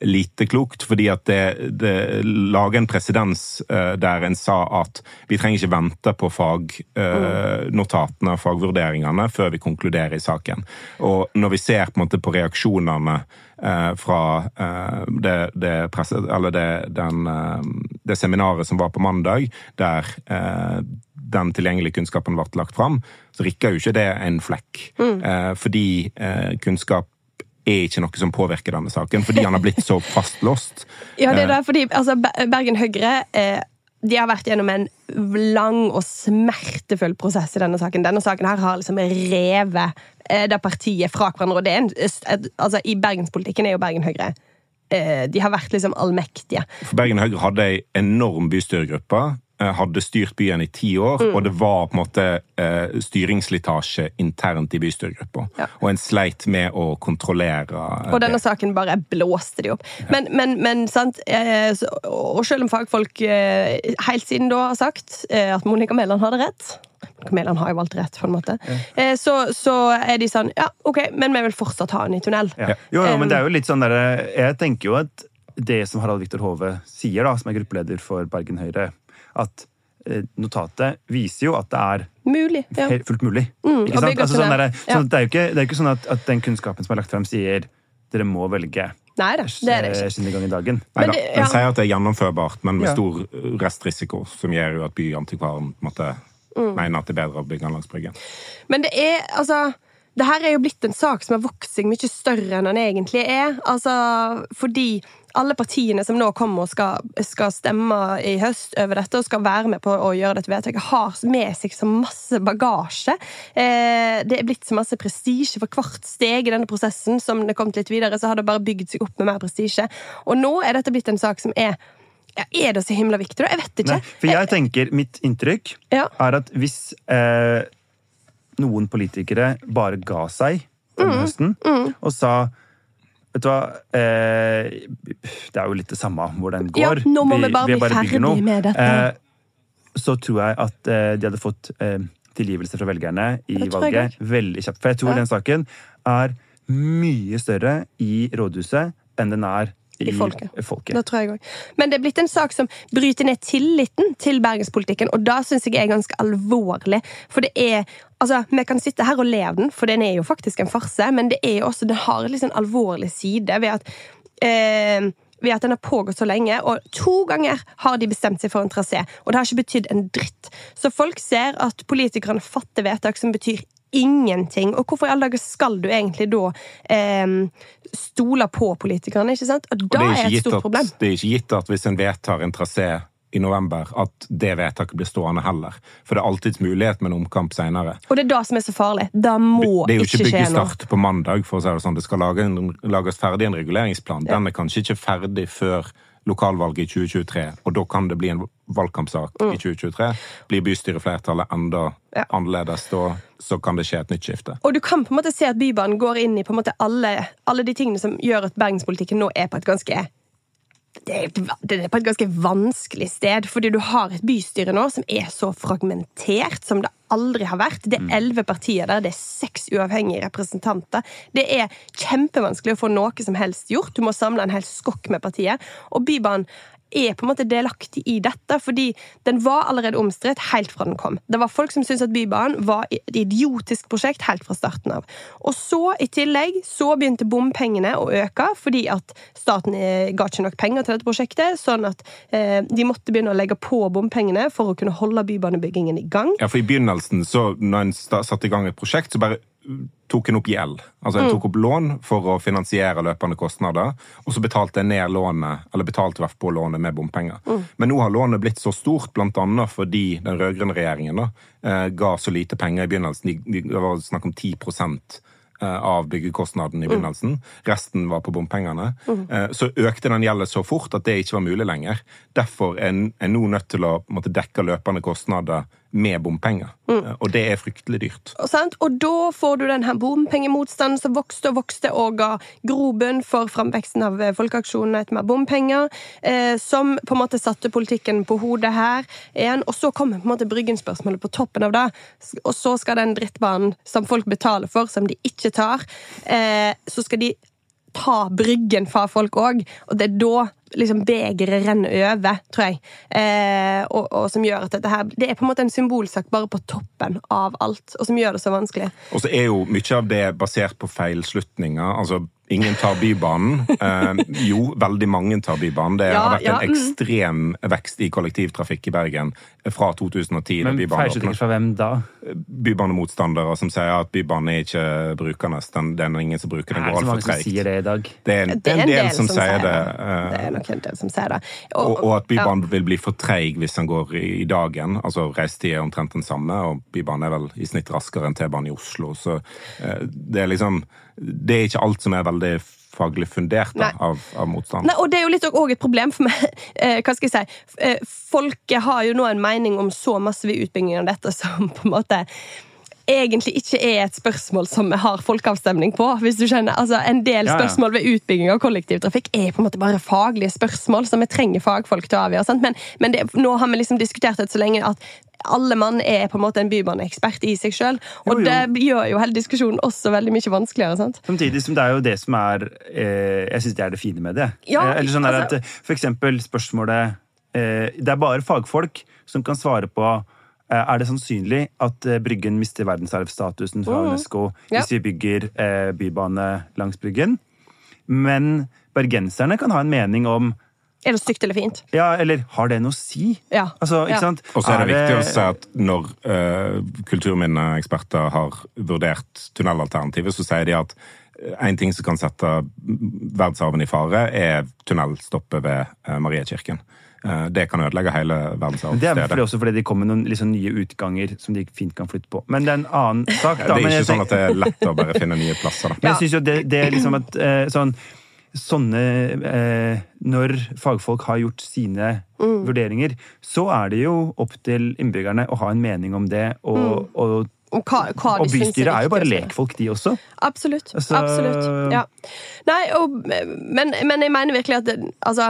lite klokt, fordi at det, det lager en presedens eh, der en sa at vi trenger ikke vente på fagnotatene og fagvurderingene før vi konkluderer i saken. Og når vi ser på en måte på reaksjonene eh, fra eh, det, det, presse, eller det, den, eh, det seminaret som var på mandag, der eh, den tilgjengelige kunnskapen ble lagt fram, så rikker jo ikke det en flekk. Eh, fordi eh, kunnskap er ikke noe som påvirker denne saken, fordi han har blitt så fastlåst. Ja, det er Eh, det, fordi altså, Bergen Høyre eh, de har vært gjennom en lang og smertefull prosess i denne saken. Denne saken her har liksom revet eh, det partiet fra hverandre. og det er en, et, altså, I bergenspolitikken er jo Bergen Høyre eh, De har vært liksom allmektige. For Bergen Høyre hadde ei enorm bystyregruppe hadde styrt byen i ti år, Mm. og det var på en måte eh, styringsslitasje internt i bystyregruppa. Ja. Og en sleit med å kontrollere eh, Og denne det. saken bare blåste de opp. Men, men, men sant eh, så, Og selv om fagfolk eh, helt siden da har sagt eh, at Monica Mæland hadde rett Mæland har jo valgt rett, på en måte. Ja. så, så er de sånn Ja, OK, men vi vil fortsatt ha henne i tunnel. Ja. Jo, jo, men det er jo litt sånn derre Jeg tenker jo at det som Harald Viktor Hove sier, da, som er gruppeleder for Bergen Høyre, at eh, notatet viser jo at det er Mulig. Ja. fullt mulig. Mm, ikke sant? Altså, sånn det. der, Ja. sånn det, er jo ikke, det er jo ikke sånn at, at den kunnskapen som er lagt frem, sier dere må velge Nei da, det er det ikke. skinnegang i dagen. Nei, Men det- ja. Den sier at det er gjennomførbart, men med Ja. stor restrisiko, som gjør jo at byantikvaren måtte Mm. mener at det er bedre å bygge den langs bryggen. Men det er altså det her er jo blitt en sak som har vokst seg mye større enn den egentlig er. Altså, fordi alle partiene som nå kommer og skal, skal stemme i høst over dette, og skal være med på å gjøre dette vedtaket, har med seg så masse bagasje. Eh, det er blitt så masse prestisje for hvert steg i denne prosessen. Som det kom litt videre, så har det bare bygd seg opp med mer prestisje. Og nå er dette blitt en sak som er ja, Er det så himla viktig, da? Jeg vet ikke. Nei, for jeg tenker, Mitt inntrykk Ja. er at hvis eh, noen politikere bare ga seg denne Mm. høsten og sa Vet du hva, eh, det er jo litt det samme hvor den Ja, går. nå må vi bare bli bygger ferdig med dette. Eh, så tror jeg at eh, de hadde fått tilgivelse fra velgerne i valget veldig kjapt. For jeg tror Ja. den saken er mye større i rådhuset enn den er i, I folket. folket. Det tror jeg også. Men det er blitt en sak som bryter ned tilliten til bergenspolitikken, og da syns jeg er ganske alvorlig. For det er Altså, Vi kan sitte her og le av den, for den er jo faktisk en farse, men det er jo også, den har en sånn alvorlig side ved at eh, ved at den har pågått så lenge, og to ganger har de bestemt seg for en trasé. Og det har ikke betydd en dritt. Så folk ser at politikerne fatter vedtak som betyr ingenting. Og hvorfor i alle dager skal du egentlig da eh, stole på politikerne? ikke sant? Og Og det er, et stort at, problem. det er ikke gitt at hvis en vedtar en trasé i november, at det vedtaket blir stående heller. For det er alltids mulighet med en omkamp seinere. Og det er det som er så farlig. Da må ikke skje noe. Det er jo ikke byggestart på mandag. for å si Det sånn. Det skal lages ferdig en reguleringsplan. Den er kanskje ikke ferdig før lokalvalget i 2023, og da kan det bli en valgkampsak i 2023. Blir bystyreflertallet enda Mm. Ja. annerledes, da så kan det skje et nytt skifte. Og du kan på en måte se at Bybanen går inn i på en måte alle, alle de tingene som gjør at bergenspolitikken nå er på et ganske det det er på et ganske vanskelig sted, fordi du har et bystyre nå som er så fragmentert som det aldri har vært. Det er elleve partier der, det er seks uavhengige representanter. Det er kjempevanskelig å få noe som helst gjort. Du må samle en hel skokk med partiet. Og Bybanen er på en måte delaktig i dette, fordi den var allerede omstridt helt fra den kom. Det var folk som syntes at Bybanen var et idiotisk prosjekt helt fra starten av. Og så, i tillegg, så begynte bompengene å øke, fordi at staten eh, ga ikke nok penger til dette prosjektet, sånn at eh, de måtte begynne å legge på bompengene for å kunne holde bybanebyggingen i gang. Ja, for I begynnelsen, så når en satte i gang et prosjekt, så bare tok en opp gjeld. Altså En tok opp lån for å finansiere løpende kostnader, og så betalte en ned lånet, eller betalte hvert på lånet med bompenger. Men nå har lånet blitt så stort, annet fordi den rød-grønne regjeringen da, eh, ga så lite penger i begynnelsen. De, de, det var snakk om 10 eh, av byggekostnaden i begynnelsen. Resten var på bompengene. Eh, Så økte den gjelden så fort at det ikke var mulig lenger. Derfor er en nå nødt til å måtte, dekke løpende kostnader med bompenger. Mm. Og det er fryktelig dyrt. Og, sant? og da får du den her bompengemotstanden som vokste og vokste og ga grobunn for framveksten av eh, folkeaksjonen etter mer bompenger, eh, som på en måte satte politikken på hodet her igjen. Og så kommer på en måte Bryggen-spørsmålet på toppen av det. Og så skal den drittbanen som folk betaler for, som de ikke tar, eh, så skal de ta Bryggen fra folk òg. Og det er da liksom begeret renner over, tror jeg. Eh, og, og som gjør at dette her Det er på en måte en symbolsak bare på toppen av alt, og som gjør det så vanskelig. Og så er jo mye av det basert på feilslutninger. Altså, ingen tar Bybanen. Eh, jo, veldig mange tar Bybanen. Det Ja, har vært ja, en mm. ekstrem vekst i kollektivtrafikk i Bergen fra 2010. Men Bybanen feilslutninger fra hvem da? Bybanemotstandere som sier at Bybanen er ikke brukende. Den, den er ingen som bruker den, Er det går altfor som treigt. det dag? Det er en, det er en del som sier det. eh, Det er nok en del som sier det. Og, og at Bybanen vil bli for treig hvis den går i, i dagen. Altså Reisetid er omtrent den samme, og Bybanen er vel i snitt raskere enn T-banen i Oslo. Så eh, det er liksom Det er ikke alt som er veldig faglig fundert da, av, av motstand. Nei, og det er jo litt òg et problem for meg. Eh, hva skal jeg si? Eh, folket har jo nå en mening om så masse ved utbyggingen av dette som på en måte egentlig ikke er et spørsmål som vi har folkeavstemning på. hvis du skjønner. Altså, En del spørsmål ved utbygging av kollektivtrafikk er på en måte bare faglige spørsmål som vi trenger fagfolk til å avgjøre. Sant? Men, men det, nå har vi liksom diskutert det så lenge at alle mann er på en måte en bybaneekspert i seg sjøl. Og Jo, jo. det gjør jo hele diskusjonen også veldig mye vanskeligere. sant? Samtidig som det er jo det som er eh, Jeg syns det er det fine med det. Ja, eh, eller sånn altså- at eh, For eksempel spørsmålet eh, Det er bare fagfolk som kan svare på er det sannsynlig at eh, Bryggen mister verdensarvstatusen fra Mhm. UNESCO Ja. hvis vi bygger eh, bybane langs Bryggen? Men bergenserne kan ha en mening om Er det stygt eller fint? Ja, eller har det noe å si? Ja. Altså, ikke Ja. sant? Og så er det viktig å si at når uh, kulturminneeksperter har vurdert tunnelalternativet, så sier de at en ting som kan sette verdensarven i fare, er tunnelstoppet ved eh, Mariekirken. Eh, det kan ødelegge hele verdensarvstedet. Det er vel også fordi de kommer med noen liksom, nye utganger som de fint kan flytte på. Men det er en annen sak. Det Da. er Men jeg ikke sånn at det er lett å bare finne nye plasser. Da. Men jeg synes jo det, det er liksom at eh, sånn Sånne eh, Når fagfolk har gjort sine Mm. vurderinger, så er det jo opp til innbyggerne å ha en mening om det. Og, og, Om hva, hva og de syns bystyret er jo bare lekfolk, de også. Absolutt. Altså- absolutt. Ja. Nei, og, men, men jeg mener virkelig at det, altså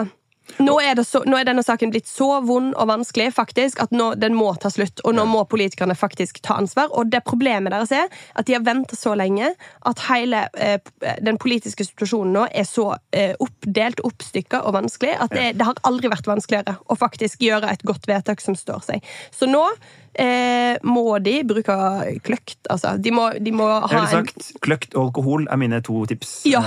nå er, det så, nå er denne saken blitt så vond og vanskelig faktisk, at nå, den må ta slutt. Og nå må politikerne faktisk ta ansvar. Og det problemet deres er at de har venta så lenge at hele eh, den politiske situasjonen nå er så eh, oppdelt, oppstykka og vanskelig at det, det har aldri vært vanskeligere å faktisk gjøre et godt vedtak som står seg. Så nå eh, må de bruke kløkt. Altså, de må, de må Jeg ha ville en sagt kløkt og alkohol er mine to tips. Ja.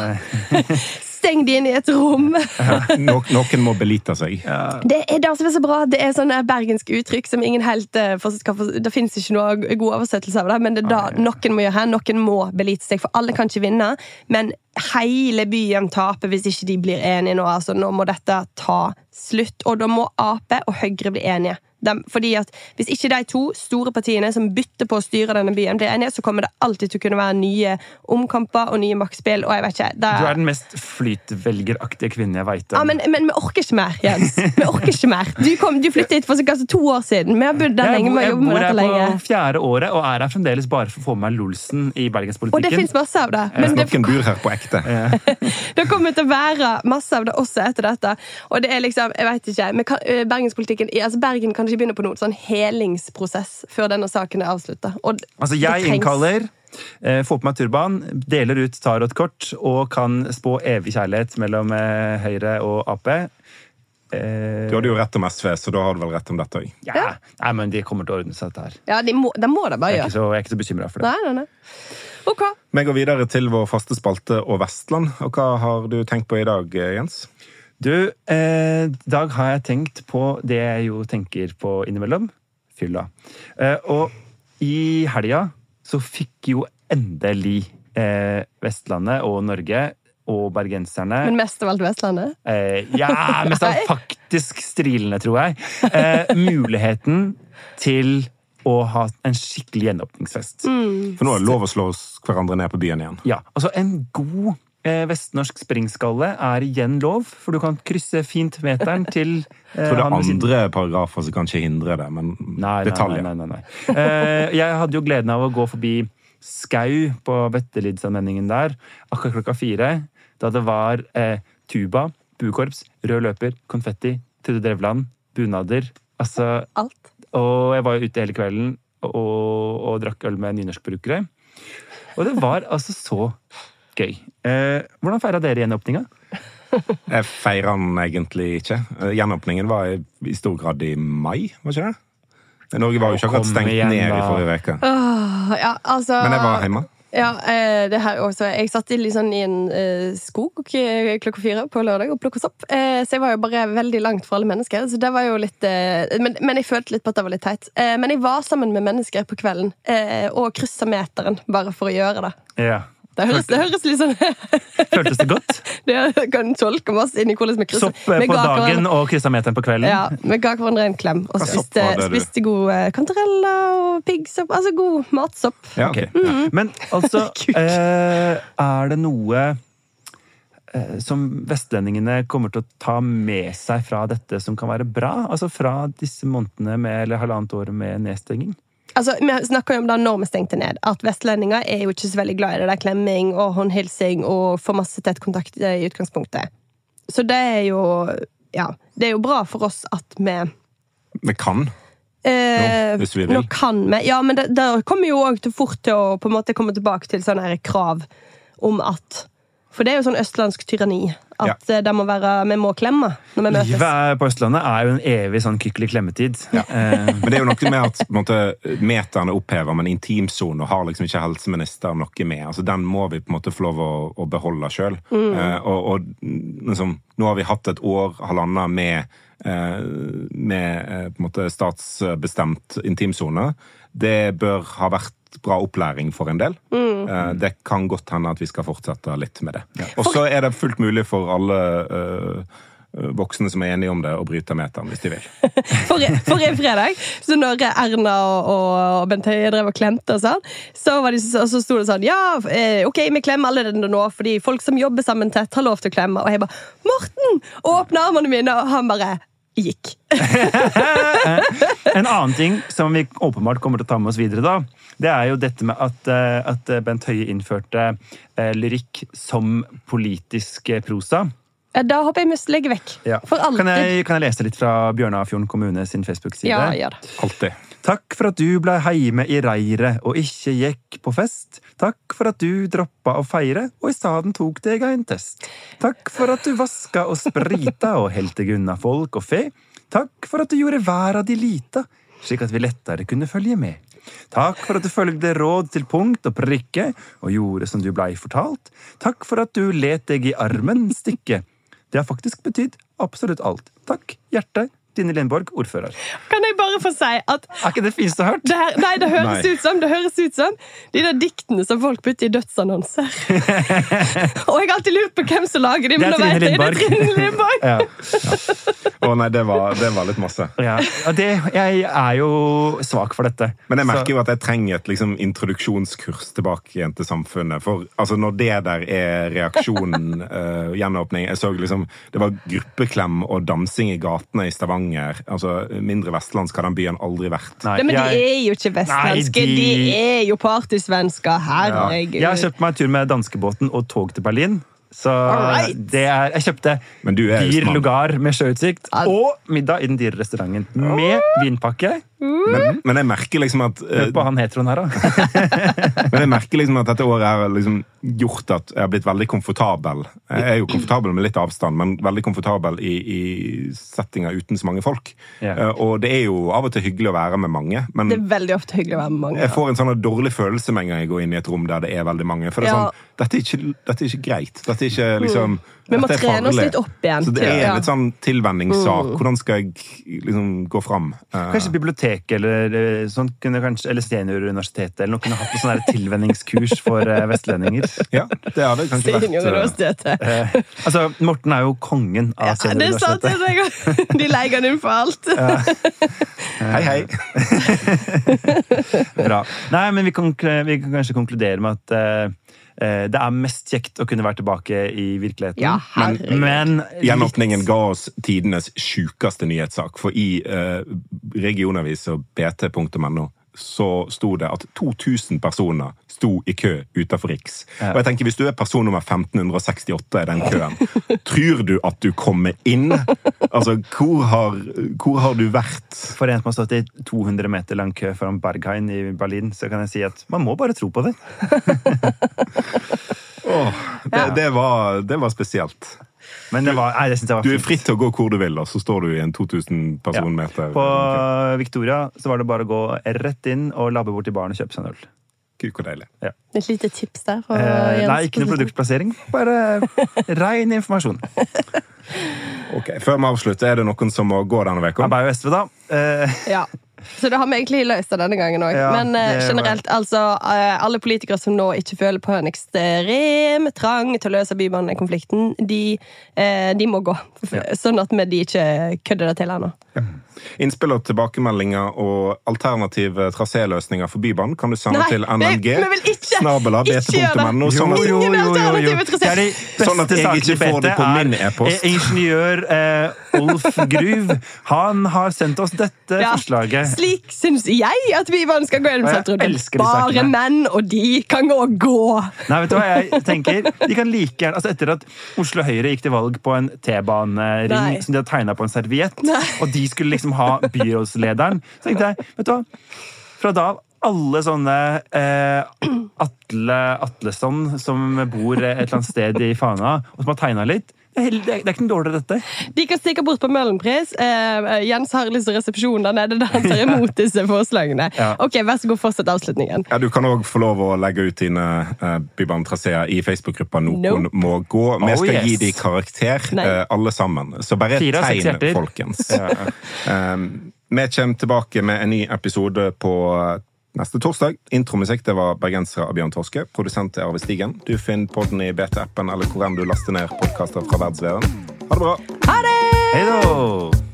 Eh, Steng de inn i et rom. No, noen må belite seg. Det er det som er så bra. Det er sånne bergenske uttrykk som ingen helt eh, Det fins ikke noe god oversettelse av det, men det er det noen må gjøre her. Noen må belite seg, for alle kan ikke vinne. Men hele byen taper hvis ikke de blir enige nå. Altså, nå må dette ta slutt. Og da må Ap og Høyre bli enige. De, fordi at Hvis ikke de to store partiene som bytter på å styre denne byen, blir enige, så kommer det alltid til å kunne være nye omkamper og nye maktspill. og jeg vet ikke, det Du er den mest flytvelgeraktige kvinnen jeg veit Ja, men, men vi orker ikke mer, Jens. Vi orker ikke mer. Du, kom, du flyttet hit for kanskje to år siden. Vi har bodd der jeg, lenge. bor- Vi har jeg jobbet med bor dette her lenge. på fjerde året og er her fremdeles bare for å få med meg Lolsen i bergenspolitikken. Og det fins masse av det. Men det, Noen bor her på ekte. det kommer til å være masse av det også etter dette. Og det er liksom, jeg vet ikke, kan, eh, Bergenspolitikken, altså Bergen kan ikke begynne på noen sånn helingsprosess før denne saken er avslutta. Altså, jeg trengs- innkaller, eh, får på meg turban, deler ut tarotkort og kan spå evig kjærlighet mellom eh, Høyre og Ap. Eh, Du hadde jo rett om SV, så da har du vel rett om dette òg. ja. Nei, men de kommer til å ordne seg, dette her. Ja, de må, de må det bare Jeg er ikke gjøre. så, jeg er ikke så bekymra for det. Nei, nei, nei. Ok. Vi går videre til vår faste spalte og Vestland. Og hva har du tenkt på i dag, Jens? Du, eh, i dag har jeg tenkt på det jeg jo tenker på innimellom. Fylla. Eh, og i helga så fikk jo endelig eh, Vestlandet og Norge og bergenserne Men mest av alt Vestlandet? eh, Ja, mest av faktisk strilende, tror jeg. Eh, muligheten til å ha en skikkelig gjenåpningsfest. For nå er det lov å slå hverandre ned på byen igjen. Ja, altså en god eh, vestnorsk springskalle er igjen lov, for du kan krysse fint meteren til eh, Jeg tror det er andre paragrafer som kanskje hindrer det, men Nei, detaljer. Nei, nei, nei, nei. Eh, jeg hadde jo gleden av å gå forbi Skau på Vettelidsanmenningen der akkurat klokka fire. Da det var eh, tuba, bukorps, rød løper, konfetti, Trude Drevland, bunader. Altså, Alt. og jeg var jo ute hele kvelden og, og drakk øl med nynorskbrukere. Og det var altså så gøy. Eh, hvordan feira dere gjenåpninga? Jeg feira den egentlig ikke. Eh, Gjenåpningen var i, stor grad i mai, var ikke det? Norge var jo ikke akkurat stengt igjen, ned i forrige uke. Ja, altså Men jeg var hjemme. Ja, eh, det her også. Jeg satt i, sånn i en skog klokka fire på lørdag og plukka sopp. Eh, så jeg var jo bare veldig langt fra alle mennesker. Så det var jo litt men, men jeg følte litt på at det var litt teit. Eh, men jeg var sammen med mennesker på kvelden eh, og kryssa meteren bare for å gjøre det. Ja. Det høres, det høres litt sånn Føltes det godt? Det kan tolke masse inn i hvordan vi krysser. Sopp eh, på dagen og kryssa meteren på kvelden? Ja, vi ga hverandre en klem og spiste, spiste god eh, kantareller og piggsopp. Altså god matsopp. Ja, ok. Ok. Men altså eh, Er det noe som vestlendingene kommer til å ta med seg fra dette som kan være bra? Altså fra disse månedene med, eller halvannet året med nedstenging? Altså, Vi snakka jo om da når vi stengte ned, at vestlendinger er jo ikke så veldig glad i det der klemming og håndhilsing og får masse tett kontakt i utgangspunktet. Så det er jo Ja, det er jo bra for oss at vi Vi kan. Eh, Nå, hvis vi vil. Nå kan vi. Ja, men det, det kommer jo òg fort til å på en måte komme tilbake til sånne krav om at For det er jo sånn østlandsk tyranni. At ja. det må være, vi må klemme når vi møtes. Livet på Østlandet er jo en evig sånn kykkelig klemmetid. Eh, Men det er jo noe med at på en måte, meteren er opphevet, men intimsonen har liksom ikke helseministeren noe med. Altså, den må vi på en måte få lov å, å beholde sjøl. Eh, og, og liksom, nå har vi hatt et år, halvannet, med, eh, med eh, på en måte statsbestemt intimsone. Det bør ha vært bra opplæring for en del. Eh, det kan godt hende at vi skal fortsette litt med det. Og så er det fullt mulig for alle uh, voksne som er enige om det, å bryte meteren hvis de vil. Forrige, forrige fredag, så når Erna og, og Bent Høie drev og klemte, og sånn, så, var de, så, så sto det sånn Ja, eh, ok, vi klemmer alle det nå, fordi folk som jobber sammen tett, har lov til å klemme. Og jeg bare Morten! Åpne armene mine! Og han bare gikk. En annen ting som vi åpenbart kommer til å ta med oss videre, da, det er jo dette med at, eh, at Bent Høie innførte eh, lyrikk som politisk eh, prosa. Da håper jeg vi legger vekk. For alltid. Kan jeg, kan jeg lese litt fra Bjørnafjorden kommune sin Facebook-side? Ja, gjør det. Alltid. Takk for at du blei heime i reiret og ikke gikk på fest. Takk for at du droppa å feire og i staden tok deg en test. Takk for at du vaska og sprita og heldt deg unna folk og fe. Takk for at du gjorde verda di lita, slik at vi lettere kunne følge med. Takk for at du følgde råd til punkt og prikke og gjorde som du blei fortalt. Takk for at du let deg i armen stikke. Det har faktisk betydd absolutt alt. Takk, hjerte. Dine Lindborg, ordfører. Kan jeg bare få si at Er ikke det fineste du har hørt? det, her, nei, det høres Nei. ut som det høres ut som de der diktene som folk putter i dødsannonser. og jeg har alltid lurt på hvem som lager de, men Det er nå vet jeg det er Trine Trine Lindborg. Ja. Å nei, det var, det var litt masse. Ja, og det, jeg er jo svak for dette. Men jeg merker Så- jo at jeg trenger et liksom, introduksjonskurs tilbake igjen til samfunnet. For altså, når det der er reaksjonen, uh, gjenåpning Jeg så liksom Det var gruppeklem og dansing i gatene i Stavanger. Altså, Mindre vestlandsk har den byen aldri vært. Nei, Nei, men de er jo ikke vestlandske. Nei, de- de... er jo partysvensker. Herregud. jeg har kjøpt meg en tur med danskebåten og tog til Berlin. Så right. det er, jeg kjøpte Men dyr lugar med sjøutsikt og middag i den dyre restauranten med vinpakke. Men, men jeg merker liksom at eh, Hør på han heteroen her, da. Men jeg merker liksom at dette året har liksom gjort at jeg har blitt veldig komfortabel. Jeg er jo komfortabel med litt avstand, men veldig komfortabel i, i settinger uten så mange folk. Ja. Eh, Og det er jo av og til hyggelig å være med mange, men Det er veldig ofte hyggelig å være med mange. jeg får en sånn dårlig følelse med en gang jeg går inn i et rom der det er veldig mange. For det er Ja. sånn, dette er ikke, dette er ikke greit. Dette er ikke liksom Vi må trene oss litt opp igjen Så det er ja. litt sånn tilvenningssak. Hvordan skal jeg liksom gå fram? Eh, Kanskje biblioteket eller, eh, sånn kunne kanskje, eller Senioruniversitetet eller noe kunne hatt sånn tilvenningskurs for eh, vestlendinger. Ja, det hadde kanskje vært eh, Eh, altså, Morten er jo kongen av Ja, det sa jeg Senioruniversitetet. det er- De leier den inn for alt. Hei, hei. Bra. Nei, men vi kan, vi kan kanskje konkludere med at eh, det er mest kjekt å kunne være tilbake i virkeligheten. Ja, herregud. men Gjenåpningen ga oss tidenes sjukeste nyhetssak. For i eh, regionavis og bt.no så sto det at 2000 personer sto i kø utenfor Riks. Og jeg tenker, Hvis du er person nummer 1568 i den køen, tror du at du kommer inn? Altså, hvor har, hvor har du vært? For en som har stått i 200 meter lang kø foran Berghain i Berlin, så kan jeg si at man må bare tro på det. Åh, det, Ja. det, var, det var spesielt. Men det var, nei, det synes jeg var Du er fritt til å gå hvor du vil, og så står du i en 2000 personmeter. På Victoria så var det bare å gå rett inn og labbe bort til baren og kjøpe seg en øl. Gud, hvor deilig. Et lite tips der. Eh, nei, ikke noe produktplassering. Bare rein informasjon. Ok, Før vi avslutter, er det noen som må gå denne uka? jo SV, da. Eh, Ja. Så det har vi egentlig løst det denne gangen òg. Ja, Men uh, generelt, altså uh, Alle politikere som nå ikke føler på en ekstrem trang til å løse bybanekonflikten, de, uh, de må gå. Sånn at vi de ikke kødder det til ennå. Innspill og tilbakemeldinger og alternative traséløsninger for Bybanen kan du sende Nei, til vi- NMG. snabela bt.no. Sånn at jo. Jo, trasé. Det er de Sånn at jeg ikke får det på min e-post. Ingeniør eh, Olf Gruv. Han har sendt oss dette Ja. forslaget. Slik syns jeg at Bybanen skal gå gjennom er Bare menn, og de kan gå og gå. Nei, vet du hva jeg tenker? De kan like gjerne, altså Etter at Oslo Høyre gikk til valg på en T-banering som de hadde tegna på en serviett, Nei. og de skulle liksom ha byrådslederen, så tenkte jeg vet du hva, fra da av alle sånne eh, Atle Atlesson som bor et eller annet sted i Fana, og som har tegna litt det er, det ikke noe dårlig, dette. De kan stikke bort på Møhlenpris. Eh, Jens har lyst til resepsjon der nede, der han tar imot disse forslagene. Ja. Ok, Vær så god, fortsett avslutningen. Ja, Du kan òg få lov å legge ut dine uh, Bybanen-traseer i Facebook-gruppa Noen Nope. må gå. Vi Oh, skal yes. gi de karakter, eh, alle sammen. Så bare Fire tegn, folkens. Um, vi kommer tilbake med en ny episode på eh, neste torsdag. Intromusikk det var bergensere av Bjørn Torske. Produsent er Arve Stigen. Du finner podden i BT-appen eller hvor enn du laster ned podkaster fra verdensveven. Ha det bra! Ha det! Hei da!